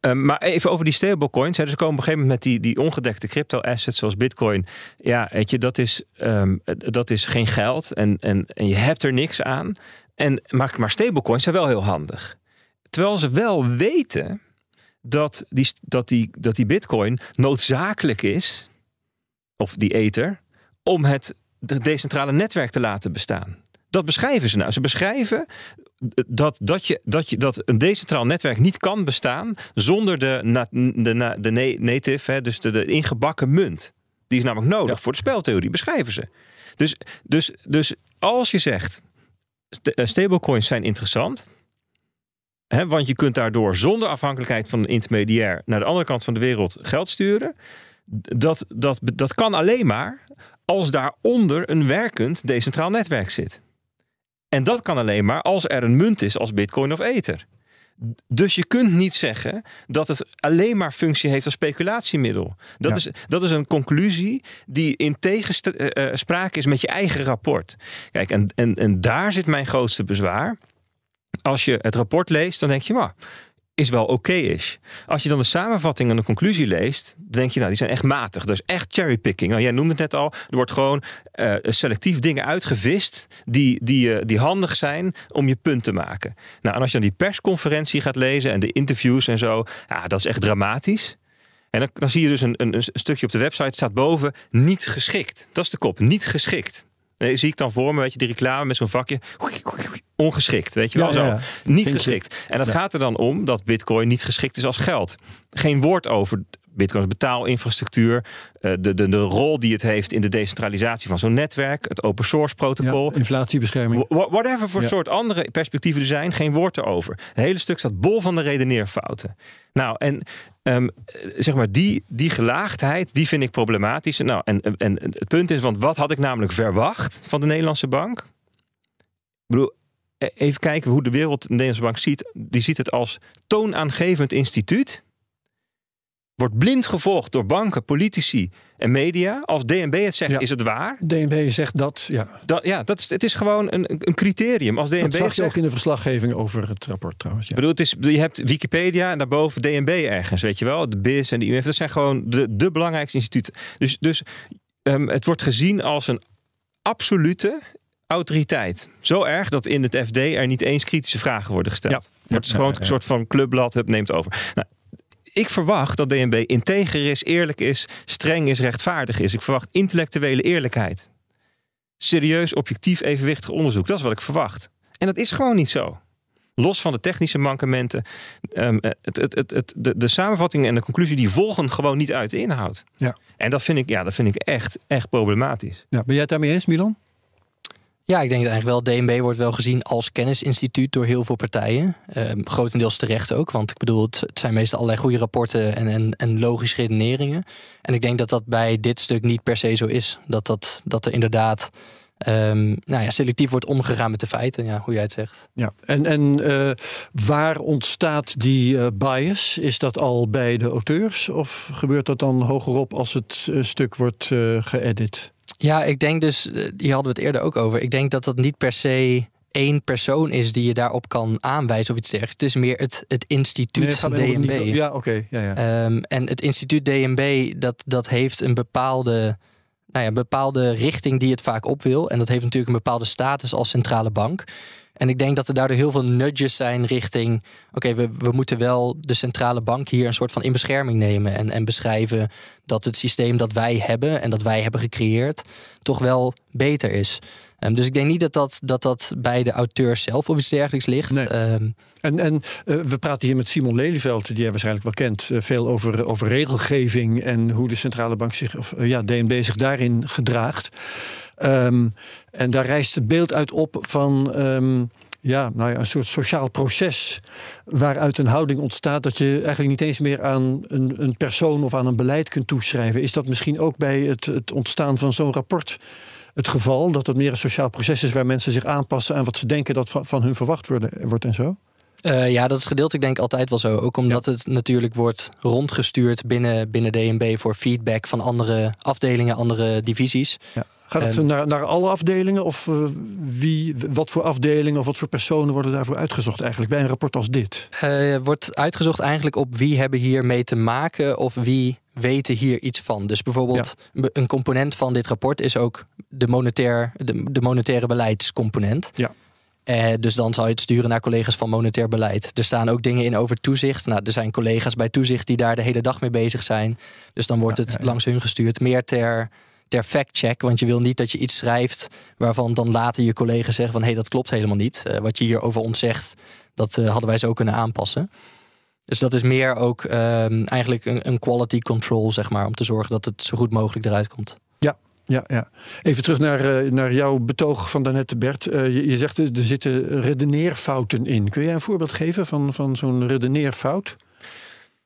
um, maar even over die stablecoins. Dus komen op een gegeven moment met die, die ongedekte crypto-assets zoals bitcoin. Ja, weet je, dat is, um, dat is geen geld en, en, en je hebt er niks aan. En, maar, maar stablecoins zijn wel heel handig. Terwijl ze wel weten dat die, dat die, dat die bitcoin noodzakelijk is, of die ether, om het decentrale netwerk te laten bestaan. Dat beschrijven ze nou. Ze beschrijven dat, dat, je, dat, je, dat een decentraal netwerk niet kan bestaan zonder de, de, de native, hè, dus de, de, ingebakken munt. Die is namelijk nodig voor de speltheorie, beschrijven ze. Dus, dus, dus als je zegt, eh, stablecoins zijn interessant, hè, want je kunt daardoor zonder afhankelijkheid van een intermediair naar de andere kant van de wereld geld sturen. Dat, dat, dat kan alleen maar als daaronder een werkend decentraal netwerk zit. En dat kan alleen maar als er een munt is als Bitcoin of Ether. Dus je kunt niet zeggen dat het alleen maar functie heeft als speculatiemiddel. Dat, is, dat is een conclusie die in tegenspraak is met je eigen rapport. Kijk, en, en, en daar zit mijn grootste bezwaar. Als je het rapport leest, dan denk je, maar is wel oké is. Als je dan de samenvatting en de conclusie leest, dan denk je, nou, die zijn echt matig. Dat is echt cherrypicking. Nou, jij noemde het net al. Er wordt gewoon uh, selectief dingen uitgevist die, die, uh, die handig zijn om je punt te maken. Nou, en als je dan die persconferentie gaat lezen en de interviews en zo, ja, dat is echt dramatisch. En dan, dan zie je dus een, een, een stukje op de website staat boven niet geschikt. Dat is de kop, niet geschikt. Nee, zie ik dan voor me, weet je, die reclame met zo'n vakje. Ongeschikt, weet je wel zo. Niet geschikt. En dat gaat er dan om dat Bitcoin niet geschikt is als geld. Geen woord over Bitcoins betaalinfrastructuur, eh, de, de, de rol die het heeft in de decentralisatie van zo'n netwerk, het open source protocol. inflatiebescherming. Whatever voor soort andere perspectieven er zijn, geen woord erover. Het hele stuk staat bol van de redeneerfouten. Nou, en um, zeg maar, die, die gelaagdheid, die vind ik problematisch. Nou, en, en het punt is, want wat had ik namelijk verwacht van de Nederlandse bank? Ik bedoel, even kijken hoe de wereld de Nederlandse bank ziet. Die ziet het als toonaangevend instituut wordt blind gevolgd door banken, politici en media. Als DNB het zegt, is het waar. DNB zegt dat, ja. Dat, ja, dat is, het is gewoon een, een criterium. Als DNB dat zag je ook in de verslaggeving over het rapport trouwens. Ja. bedoel, het is, je hebt Wikipedia en daarboven DNB ergens, weet je wel. De BIS en de IMF, dat zijn gewoon de, de belangrijkste instituten. Dus, dus um, het wordt gezien als een absolute autoriteit. Zo erg dat in het FD er niet eens kritische vragen worden gesteld. Ja. Het is gewoon een soort van clubblad, hup, neemt over. Nou, ik verwacht dat DNB integer is, eerlijk is, streng is, rechtvaardig is. Ik verwacht intellectuele eerlijkheid. Serieus, objectief, evenwichtig onderzoek. Dat is wat ik verwacht. En dat is gewoon niet zo. Los van de technische mankementen. Um, het, het, het, de, de samenvatting en de conclusie die volgen gewoon niet uit de inhoud. Ja. En dat vind ik, ja, dat vind ik echt, echt problematisch. Ja, ben jij het daarmee eens, Milan? Ja, ik denk dat eigenlijk wel. DNB wordt wel gezien als kennisinstituut door heel veel partijen. Ehm, grotendeels terecht ook, want ik bedoel, het, zijn meestal allerlei goede rapporten en, en, en logische redeneringen. En ik denk dat dat bij dit stuk niet per se zo is. Dat, dat, dat er inderdaad um, nou ja, selectief wordt omgegaan met de feiten, ja, hoe jij het zegt. Ja, en, en uh, waar ontstaat die uh, bias? Is dat al bij de auteurs of gebeurt dat dan hogerop als het uh, stuk wordt geëdit? Ja, ik denk dus, eh, hier hadden we het eerder ook over. Ik denk dat dat niet per se één persoon is die je daarop kan aanwijzen of iets dergelijks. Het is meer het, het instituut nee, DNB. ja, oké. Ja, ja. Um, en het instituut DNB, dat, dat heeft een bepaalde, nou ja, bepaalde richting die het vaak op wil. En dat heeft natuurlijk een bepaalde status als centrale bank. En ik denk dat er daardoor heel veel nudges zijn richting... oké, we, we moeten wel de centrale bank hier een soort van in bescherming nemen... En, en beschrijven dat het systeem dat wij hebben en dat wij hebben gecreëerd... toch wel beter is. Um, dus ik denk niet dat dat, dat dat bij de auteur zelf of iets dergelijks ligt. Nee. Um, en, en uh, we praten hier met Simon Lelyveld, die jij waarschijnlijk wel kent, uh, veel over, over regelgeving en hoe de centrale bank zich, of uh, ja, DNB zich daarin gedraagt. Ehm, en daar rijst het beeld uit op van ehm, ja, nou ja, een soort sociaal proces waaruit een houding ontstaat dat je eigenlijk niet eens meer aan een, een persoon of aan een beleid kunt toeschrijven. Is dat misschien ook bij het, het ontstaan van zo'n rapport het geval? Dat het meer een sociaal proces is waar mensen zich aanpassen aan wat ze denken dat van, van hun verwacht worden, wordt en zo? Uh, ja, dat is gedeeltelijk denk ik altijd wel zo. Ook omdat het natuurlijk wordt rondgestuurd binnen, binnen DNB voor feedback van andere afdelingen, andere divisies. Ja. Gaat het um, naar, naar alle afdelingen? Of uh, wie, wat voor afdelingen of wat voor personen worden daarvoor uitgezocht eigenlijk bij een rapport als dit? Uh, wordt uitgezocht eigenlijk op wie hebben hier mee te maken of wie weten hier iets van. Dus bijvoorbeeld een component van dit rapport is ook de, monetair, de, de monetaire beleidscomponent. Ja. Uh, dus dan zal je het sturen naar collega's van monetair beleid. Er staan ook dingen in over toezicht. Nou, er zijn collega's bij toezicht die daar de hele dag mee bezig zijn. Dus dan wordt het langs hun gestuurd. Meer ter, ter fact-check. Want je wil niet dat je iets schrijft waarvan dan later je collega's zeggen van hé, hey, dat klopt helemaal niet. Uh, wat je hier over ons zegt, dat uh, hadden wij zo kunnen aanpassen. Dus dat is meer ook ehm, eigenlijk een, een quality control, zeg maar, om te zorgen dat het zo goed mogelijk eruit komt. Ja, ja, ja. Even terug naar, uh, naar jouw betoog van daarnet, Bert. Uh, je, je, zegt er zitten redeneerfouten in. Kun jij een voorbeeld geven van, van zo'n redeneerfout?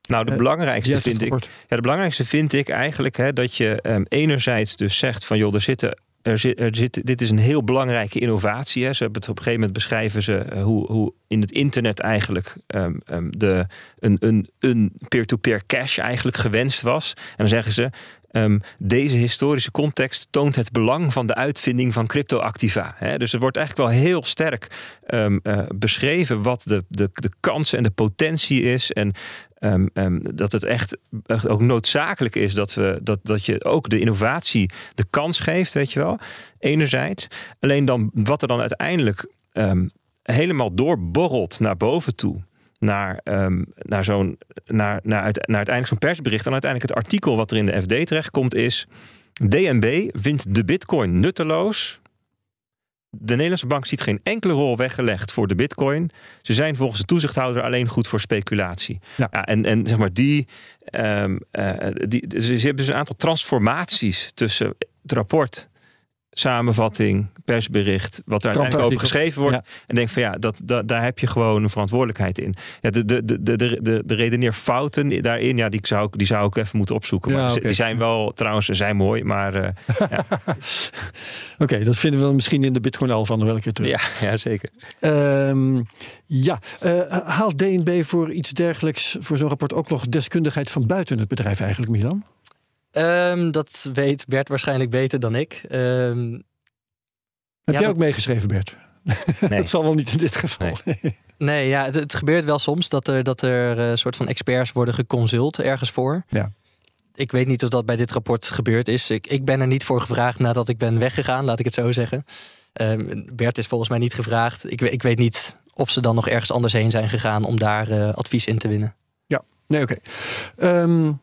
Nou, de belangrijkste, vind ik, ja, de belangrijkste vind ik eigenlijk hè, dat je um, enerzijds dus zegt van joh, er zitten er zit, dit is een heel belangrijke innovatie. Hè. Ze hebben het op een gegeven moment beschrijven ze uh, hoe, hoe in het internet eigenlijk um, um, de, een, een, een peer-to-peer cache eigenlijk gewenst was. En dan zeggen ze. Um, deze historische context toont het belang van de uitvinding van cryptoactiva. Hè. Dus er wordt eigenlijk wel heel sterk uh, beschreven wat de, de, de kansen en de potentie is. En Um, um, dat het echt, echt, ook noodzakelijk is dat, we, dat, dat je ook de innovatie de kans geeft, weet je wel. Enerzijds. Alleen dan wat er dan uiteindelijk um, helemaal doorborrelt naar boven toe. Naar, naar, zo'n, naar, naar, uit, naar uiteindelijk zo'n persbericht. En uiteindelijk het artikel wat er in de FD terechtkomt is. DNB vindt de bitcoin nutteloos de Nederlandse bank ziet geen enkele rol weggelegd voor de bitcoin. Ze zijn volgens de toezichthouder alleen goed voor speculatie. Ja. ja en, en zeg maar die, um, uh, die. Ze hebben dus een aantal transformaties tussen het rapport samenvatting, persbericht, wat er uiteindelijk over geschreven wordt. En denk van ja, dat, dat, daar heb je gewoon een verantwoordelijkheid in. Ja, de, de, de, de, de, de redeneerfouten daarin, ja, die zou, ik, die zou ik even moeten opzoeken. Maar ja, okay. Die zijn wel, trouwens, ze zijn mooi, maar... Uh, <laughs> ja. Oké, okay, dat vinden we misschien in de Bitcoin al van welke keer terug. Ja, ja zeker. Um, ja, uh, haalt DNB voor iets dergelijks, voor zo'n rapport ook nog deskundigheid van buiten het bedrijf eigenlijk, Milan? Um, dat weet Bert waarschijnlijk beter dan ik. Um, Heb ja, jij ook meegeschreven, Bert? Nee. <laughs> dat zal wel niet in dit geval. Nee, nee ja, het, het, gebeurt wel soms dat er, dat er een soort van experts worden geconsult ergens voor. Ja. Ik weet niet of dat bij dit rapport gebeurd is. Ik, ik ben er niet voor gevraagd nadat ik ben weggegaan, laat ik het zo zeggen. Um, Bert is volgens mij niet gevraagd. Ik, ik weet niet of ze dan nog ergens anders heen zijn gegaan om daar uh, advies in te winnen. Ja, nee, oké. Okay. Um,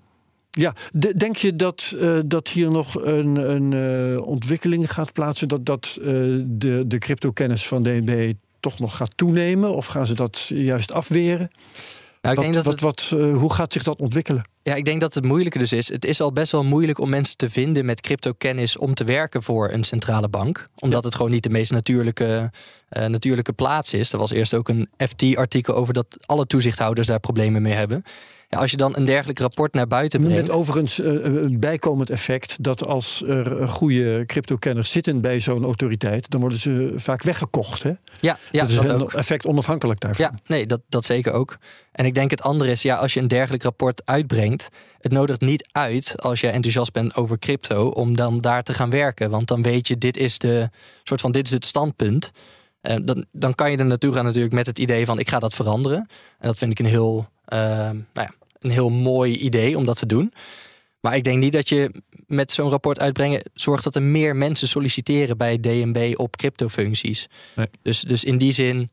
ja, denk je dat, uh, dat hier nog een, een uh, ontwikkeling gaat plaatsen? Dat, dat uh, de, de crypto-kennis van DNB toch nog gaat toenemen? Of gaan ze dat juist afweren? Nou, ik wat, denk dat wat, het... wat, hoe gaat zich dat ontwikkelen? Ja, ik denk dat het moeilijke dus is. Het is al best wel moeilijk om mensen te vinden met crypto-kennis om te werken voor een centrale bank. Omdat ja. het gewoon niet de meest natuurlijke, natuurlijke plaats is. Er was eerst ook een FT-artikel over dat alle toezichthouders daar problemen mee hebben. Ja, als je dan een dergelijk rapport naar buiten brengt. Met overigens uh, een bijkomend effect dat als er goede crypto-kenners zitten bij zo'n autoriteit, dan worden ze vaak weggekocht. Hè? Ja, ja, dat is dat een ook. effect onafhankelijk daarvan. Ja, nee, dat, dat zeker ook. En ik denk het andere is, ja, als je een dergelijk rapport uitbrengt, het nodigt niet uit als je enthousiast bent over crypto om dan daar te gaan werken. Want dan weet je, dit is de soort van dit is het standpunt. Uh, dan, dan kan je er naartoe gaan natuurlijk met het idee van ik ga dat veranderen. En dat vind ik een heel uh, nou ja, een heel mooi idee om dat te doen. Maar ik denk niet dat je met zo'n rapport uitbrengen zorgt dat er meer mensen solliciteren bij DNB op cryptofuncties. Nee. Dus, dus in die zin,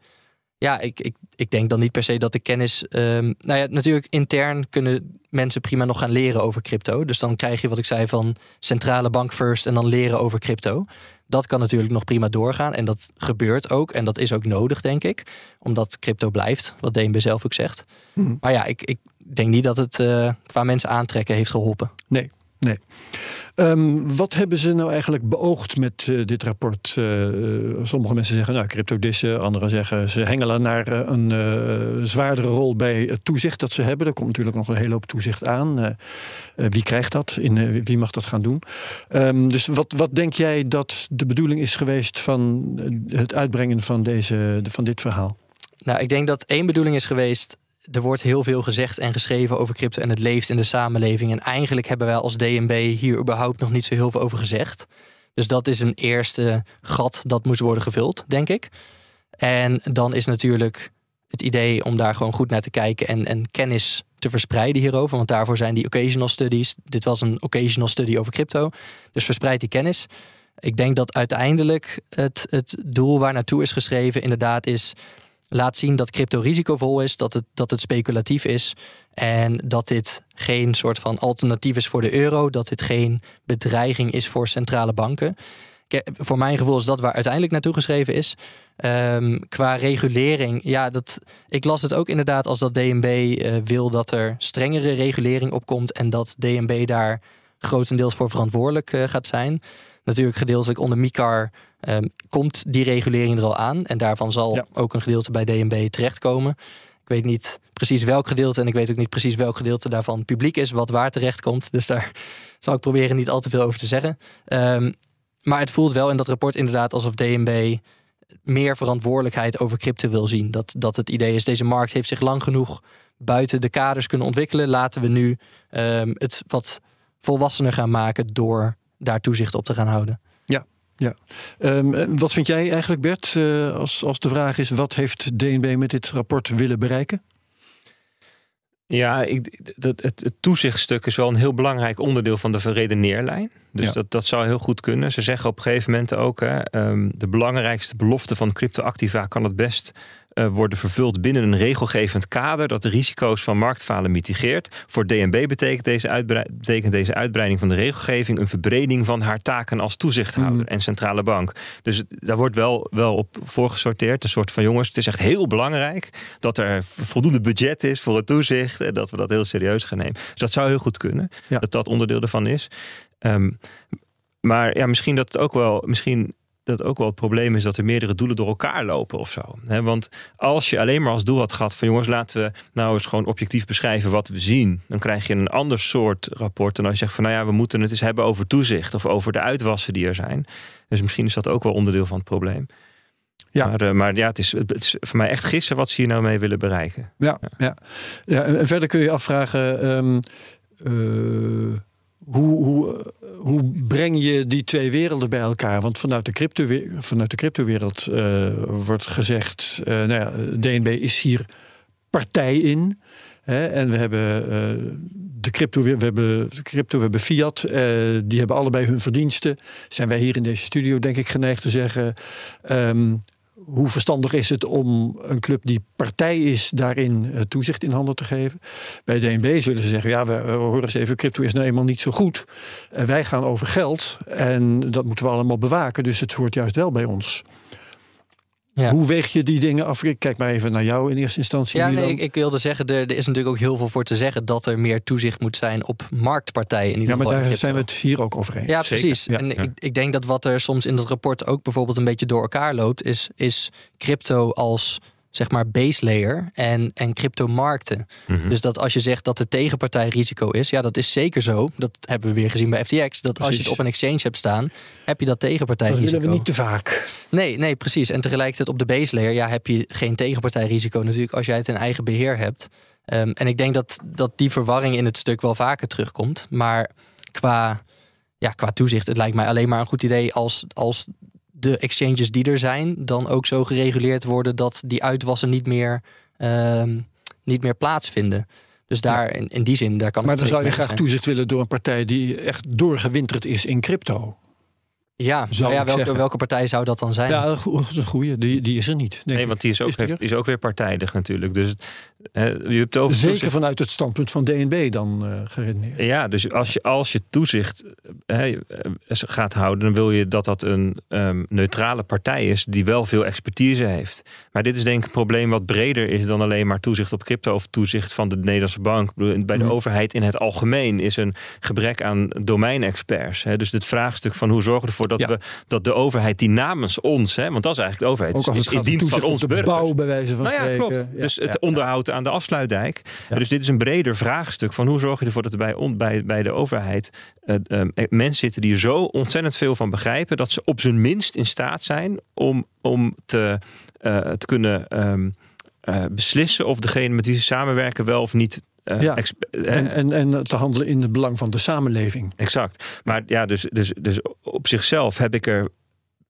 ja, ik, ik, ik denk dan niet per se dat de kennis. Um, nou ja, natuurlijk intern kunnen mensen prima nog gaan leren over crypto. Dus dan krijg je wat ik zei van centrale bank first en dan leren over crypto. Dat kan natuurlijk nog prima doorgaan. En dat gebeurt ook. En dat is ook nodig, denk ik. Omdat crypto blijft, wat DNB zelf ook zegt. Mm. Maar ja, ik, ik denk niet dat het uh, qua mensen aantrekken heeft geholpen. Nee, Nee. Um, wat hebben ze nou eigenlijk beoogd met uh, dit rapport? Uh, sommige mensen zeggen nou cryptodissen, anderen zeggen ze hengelen naar uh, een zwaardere rol bij het toezicht dat ze hebben. Er komt natuurlijk nog een hele hoop toezicht aan. wie krijgt dat? In, wie mag dat gaan doen? Um, dus wat, wat denk jij dat de bedoeling is geweest van het uitbrengen van, deze, van dit verhaal? Nou, ik denk dat één bedoeling is geweest er wordt heel veel gezegd en geschreven over crypto en het leeft in de samenleving. En eigenlijk hebben wij als DNB hier überhaupt nog niet zo heel veel over gezegd. Dus dat is een eerste gat dat moest worden gevuld, denk ik. En dan is natuurlijk het idee om daar gewoon goed naar te kijken en, en kennis te verspreiden hierover. Want daarvoor zijn die occasional studies. Dit was een occasional study over crypto. Dus verspreid die kennis. Ik denk dat uiteindelijk het, het doel waar naartoe is geschreven inderdaad is laat zien dat crypto risicovol is, dat het, dat het speculatief is en dat dit geen soort van alternatief is voor de euro, dat dit geen bedreiging is voor centrale banken. Voor mijn gevoel is dat waar uiteindelijk naartoe geschreven is. Um, qua regulering, ja, dat, ik las het ook inderdaad als dat DNB eh, wil dat er strengere regulering opkomt en dat DNB daar grotendeels voor verantwoordelijk uh, gaat zijn. Natuurlijk gedeeltelijk onder MICAR um, komt die regulering er al aan. En daarvan zal ook een gedeelte bij DNB terechtkomen. Ik weet niet precies welk gedeelte en ik weet ook niet precies welk gedeelte daarvan publiek is, wat waar terecht komt. Dus daar <laughs> zal ik proberen niet al te veel over te zeggen. Um, maar het voelt wel in dat rapport inderdaad alsof DNB meer verantwoordelijkheid over crypto wil zien. Dat, dat het idee is, deze markt heeft zich lang genoeg buiten de kaders kunnen ontwikkelen. Laten we nu um, het wat volwassener gaan maken door daar toezicht op te gaan houden. Ja, ja. Um, wat vind jij eigenlijk, Bert, uh, als, als de vraag is: wat heeft DNB met dit rapport willen bereiken? Ja, ik, dat, het, het toezichtstuk is wel een heel belangrijk onderdeel van de verredeneerlijn. Dus dat, dat zou heel goed kunnen. Ze zeggen op een gegeven moment ook: hè, um, de belangrijkste belofte van cryptoactiva kan het best uh, worden vervuld binnen een regelgevend kader dat de risico's van marktfalen mitigeert. Voor DNB betekent deze, betekent deze uitbreiding van de regelgeving een verbreding van haar taken als toezichthouder mm. en centrale bank. Dus daar wordt wel, wel op voorgesorteerd. Een soort van jongens, het is echt heel belangrijk dat er voldoende budget is voor het toezicht en dat we dat heel serieus gaan nemen. Dus dat zou heel goed kunnen, dat dat onderdeel ervan is. Um, maar ja, misschien dat het ook wel, misschien dat ook wel het probleem is dat er meerdere doelen door elkaar lopen of zo. want als je alleen maar als doel had gehad van jongens, laten we nou eens gewoon objectief beschrijven wat we zien, dan krijg je een ander soort rapport dan als je zegt van nou ja, we moeten het eens hebben over toezicht of over de uitwassen die er zijn. Dus misschien is dat ook wel onderdeel van het probleem. Ja. Maar, uh, maar ja, het is, het is voor mij echt gissen wat ze hier nou mee willen bereiken. Ja, ja. ja. en verder kun je afvragen. Um, hoe, hoe, hoe breng je die twee werelden bij elkaar? Want vanuit de, crypto, vanuit de cryptowereld uh, wordt gezegd: uh, nou ja, DNB is hier partij in. Hè, en we hebben de crypto, we hebben crypto, we hebben fiat. die hebben allebei hun verdiensten. Zijn wij hier in deze studio, denk ik, geneigd te zeggen. Um, hoe verstandig is het om een club die partij is daarin eh, toezicht in handen te geven? Bij DNB zullen ze zeggen: ja, we, horen eens even, crypto is nou eenmaal niet zo goed. Wij gaan over geld en dat moeten we allemaal bewaken, dus het hoort juist wel bij ons. Hoe weeg je die dingen af? kijk maar even naar jou in eerste instantie. Ja, nee, ik, wilde zeggen, er, er, is natuurlijk ook heel veel voor te zeggen dat er meer toezicht moet zijn op marktpartijen. In ieder ja, maar daar zijn we het hier ook over eens. Ja, precies. En Ik, ik, denk dat wat er soms in het rapport ook bijvoorbeeld een beetje door elkaar loopt, is, is crypto als zeg maar base layer en, en cryptomarkten. Mm Dus dat als je zegt dat de tegenpartij risico is, ja, dat is zeker zo. Dat hebben we weer gezien bij FTX. Dat als je het op een exchange hebt staan, heb je dat tegenpartij risico. Dat willen we niet te vaak. Nee, nee, precies. En tegelijkertijd op de base layer, ja, heb je geen tegenpartij risico natuurlijk als jij het in eigen beheer hebt. Um, en ik denk dat, dat die verwarring in het stuk wel vaker terugkomt. Maar qua, ja, qua toezicht, het lijkt mij alleen maar een goed idee als, als de exchanges die er zijn dan ook zo gereguleerd worden dat die uitwassen niet meer, uh, niet meer plaatsvinden. Dus daar in, in die zin, daar kan. Maar dan zou je graag toezicht willen door een partij die echt doorgewinterd is in crypto. Ja, ja welke, welke partij zou dat dan zijn? Ja, een goede. Die, die is er niet. Nee, want die is ook, heeft, is ook weer partijdig natuurlijk. Dus je hebt over Zeker vanuit het standpunt van DNB dan uh, geredeneerd. Ja, dus als je, als je toezicht uh, gaat houden, dan wil je dat dat een um, neutrale partij is die wel veel expertise heeft. Maar dit is denk ik een probleem wat breder is dan alleen maar toezicht op crypto of toezicht van de Nederlandse bank. Bij de mm. overheid in het algemeen is een gebrek aan domeinexperts. Hè. Dus het vraagstuk van hoe zorgen we ervoor dat, we, dat de overheid die namens ons, hè, want dat is eigenlijk de overheid, Ook als het is in dienst van ons de bouw bij wijze van nou ja, spreken. Klopt. dus het onderhoud aan de afsluitdijk. Dus dit is een breder vraagstuk van hoe zorg je ervoor dat er bij, bij, bij de overheid uh, mensen zitten die er zo ontzettend veel van begrijpen dat ze op zijn minst in staat zijn om, om te, uh, te kunnen um, beslissen of degene met wie ze samenwerken wel of niet uh, ja, en, en, en te handelen in het belang van de samenleving. Exact. Maar ja, dus, dus, dus op zichzelf heb ik er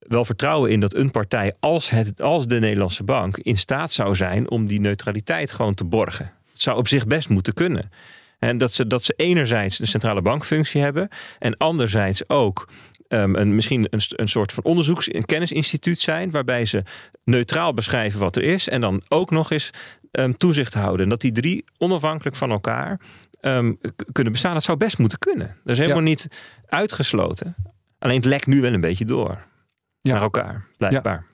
wel vertrouwen in dat een partij als, het, als de Nederlandse bank in staat zou zijn om die neutraliteit gewoon te borgen. Het zou op zich best moeten kunnen. En dat ze, dat ze enerzijds de centrale bankfunctie hebben en anderzijds ook um, een, misschien een, een soort van onderzoeks- en kennisinstituut zijn, waarbij ze neutraal beschrijven wat er is en dan ook nog eens um, toezicht houden. En dat die drie onafhankelijk van elkaar um, kunnen bestaan, dat zou best moeten kunnen. Dat is helemaal niet uitgesloten. Alleen het lekt nu wel een beetje door ja. naar elkaar, blijkbaar.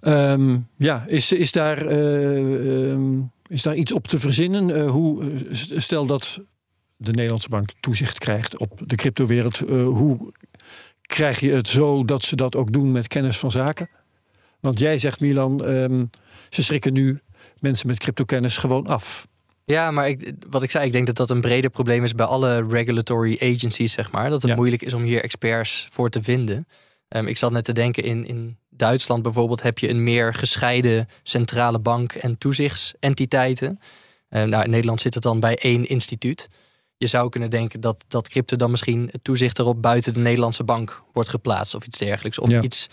Ja, um, ja is, is, daar, uh, um, is daar iets op te verzinnen? Uh, hoe, eh, stel dat de Nederlandse bank toezicht krijgt op de cryptowereld. Uh, hoe krijg je het zo dat ze dat ook doen met kennis van zaken? Want jij zegt, Milan, um, ze schrikken nu mensen met cryptokennis gewoon af. Ja, maar ik, wat ik zei, ik denk dat dat een breder probleem is bij alle regulatory agencies, zeg maar. Dat het moeilijk is om hier experts voor te vinden. Um, ik zat net te denken, in, in Duitsland bijvoorbeeld heb je een meer gescheiden centrale bank en toezichtsentiteiten. Um, nou, in Nederland zit het dan bij één instituut. Je zou kunnen denken dat, dat crypto dan misschien het toezicht erop buiten de Nederlandse bank wordt geplaatst of iets dergelijks. Of iets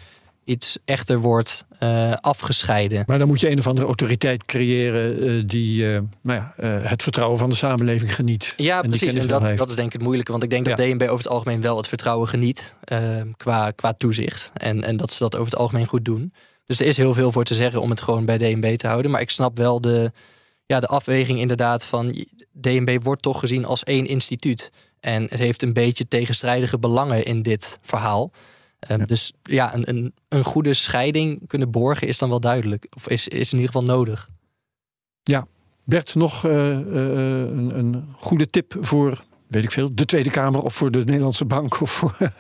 iets echter wordt uh, afgescheiden. Maar dan moet je een of andere autoriteit creëren uh, die uh, nou ja, het vertrouwen van de samenleving geniet. Ja, precies. En dat, dat, is denk ik het moeilijke. Want ik denk dat DNB over het algemeen wel het vertrouwen geniet qua, qua toezicht. En, en dat ze dat over het algemeen goed doen. Dus er is heel veel voor te zeggen om het gewoon bij DNB te houden. Maar ik snap wel de, ja, de afweging inderdaad van DNB wordt toch gezien als één instituut. En het heeft een beetje tegenstrijdige belangen in dit verhaal. Ehm, dus ja, een, een, een, goede scheiding kunnen borgen is dan wel duidelijk. Of is, is in ieder geval nodig. Ja, Bert, nog uh, een, een, goede tip voor, weet ik veel, de Tweede Kamer of voor de Nederlandse Bank? Of voor <laughs>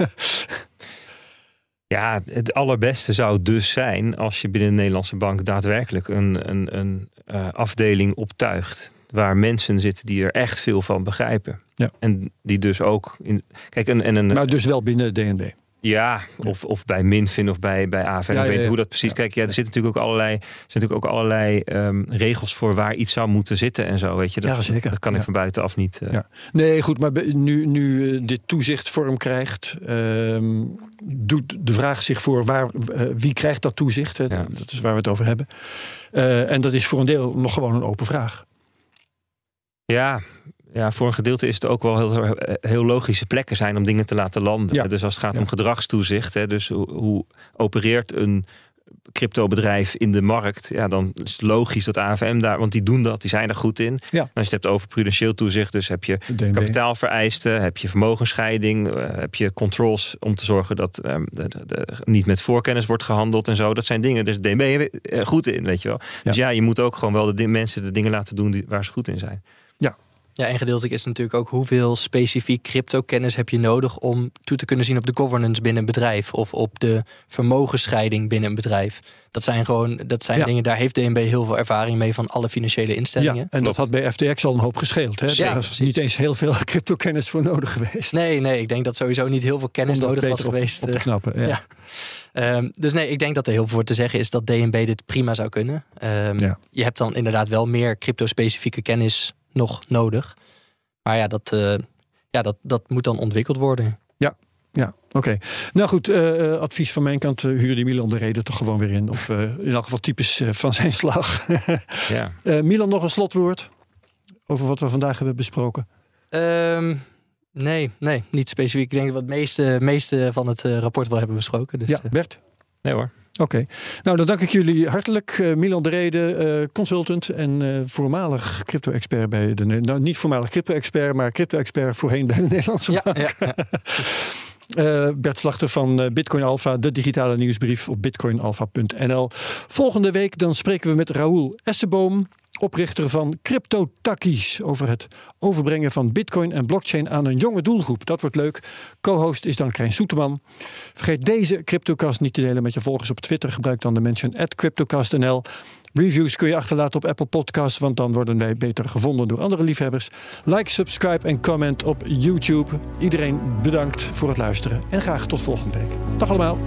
ja, het allerbeste zou dus zijn als je binnen de Nederlandse Bank daadwerkelijk een, een, een uh, afdeling optuigt. Waar mensen zitten die er echt veel van begrijpen. Ja. En die dus ook. In, kijk, en, en een, maar dus wel binnen DNB. Ja, of, of bij Minfin of bij, bij. Ja, ik weet hoe dat precies. Kijk, ja, er zitten natuurlijk ook allerlei, er zitten natuurlijk ook allerlei um, regels voor waar iets zou moeten zitten en zo. Weet je, dat, kan ik van buitenaf niet. Uh... Ja. Nee, goed, maar nu, nu uh, dit toezicht vorm krijgt, um, doet de vraag zich voor waar, uh, wie krijgt dat toezicht? Hè? Dat is waar we het over hebben. en dat is voor een deel nog gewoon een open vraag. Ja, ja, voor een gedeelte is het ook wel heel, heel logische plekken zijn om dingen te laten landen. Dus als het gaat om gedragstoezicht, hè, dus hoe, hoe opereert een cryptobedrijf in de markt, ja, dan is het logisch dat AFM daar, want die doen dat, die zijn er goed in. Ja. Als je het hebt over prudentieel toezicht, dus heb je kapitaalvereisten, heb je vermogensscheiding, uh, heb je controls om te zorgen dat um, de, de, niet met voorkennis wordt gehandeld en zo. Dat zijn dingen, dus DNB uh, goed in, weet je wel. Dus ja, je moet ook gewoon wel de mensen de dingen laten doen die, waar ze goed in zijn. Ja, ja, en gedeeltelijk is natuurlijk ook hoeveel specifiek crypto-kennis heb je nodig om toe te kunnen zien op de governance binnen een bedrijf of op de vermogensscheiding binnen een bedrijf. Dat zijn gewoon dat zijn dingen, daar heeft DNB heel veel ervaring mee van alle financiële instellingen. Ja, en dat had bij FTX al een hoop gescheeld. Hè? Ja, er is niet eens heel veel <laughs> crypto-kennis voor nodig geweest. Nee, nee, ik denk dat sowieso niet heel veel kennis nodig was geweest. Op te eh, knappen, ja. Um, dus nee, ik denk dat er heel veel voor te zeggen is dat DNB dit prima zou kunnen. Um, je hebt dan inderdaad wel meer crypto-specifieke kennis nog nodig. Maar ja, dat, uh, ja dat, dat moet dan ontwikkeld worden. Ja, ja, oké. Nou goed, uh, advies van mijn kant, uh, huur die Milan de reden toch gewoon weer in. Of in elk geval typisch van zijn slag. <laughs> ja. Milan, nog een slotwoord over wat we vandaag hebben besproken? Um, nee, nee, niet specifiek. Ik denk dat we het meeste, meeste van het rapport wel hebben besproken. Dus, ja, Bert? Nee hoor. Oké, nou dan dank ik jullie hartelijk. Uh, Milan de uh, consultant en uh, voormalig crypto-expert bij de nou niet voormalig crypto-expert, maar crypto-expert voorheen bij de <laughs> Nederlandse ja, Bank. Ja, ja. <laughs> Bert Slachter van Bitcoin Alpha, de digitale nieuwsbrief op bitcoinalpha.nl. Volgende week dan spreken we met Raoul Esseboom, oprichter van Crypto Takkies, over het overbrengen van bitcoin en blockchain aan een jonge doelgroep. Dat wordt leuk. Co-host is dan Krijn Soeterman. Vergeet deze CryptoCast niet te delen met je volgers op Twitter. Gebruik dan de mention at CryptoCastNL. Reviews kun je achterlaten op Apple Podcasts, want dan worden wij beter gevonden door andere liefhebbers. Like, subscribe en comment op YouTube. Iedereen bedankt voor het luisteren en graag tot volgende week. Dag allemaal.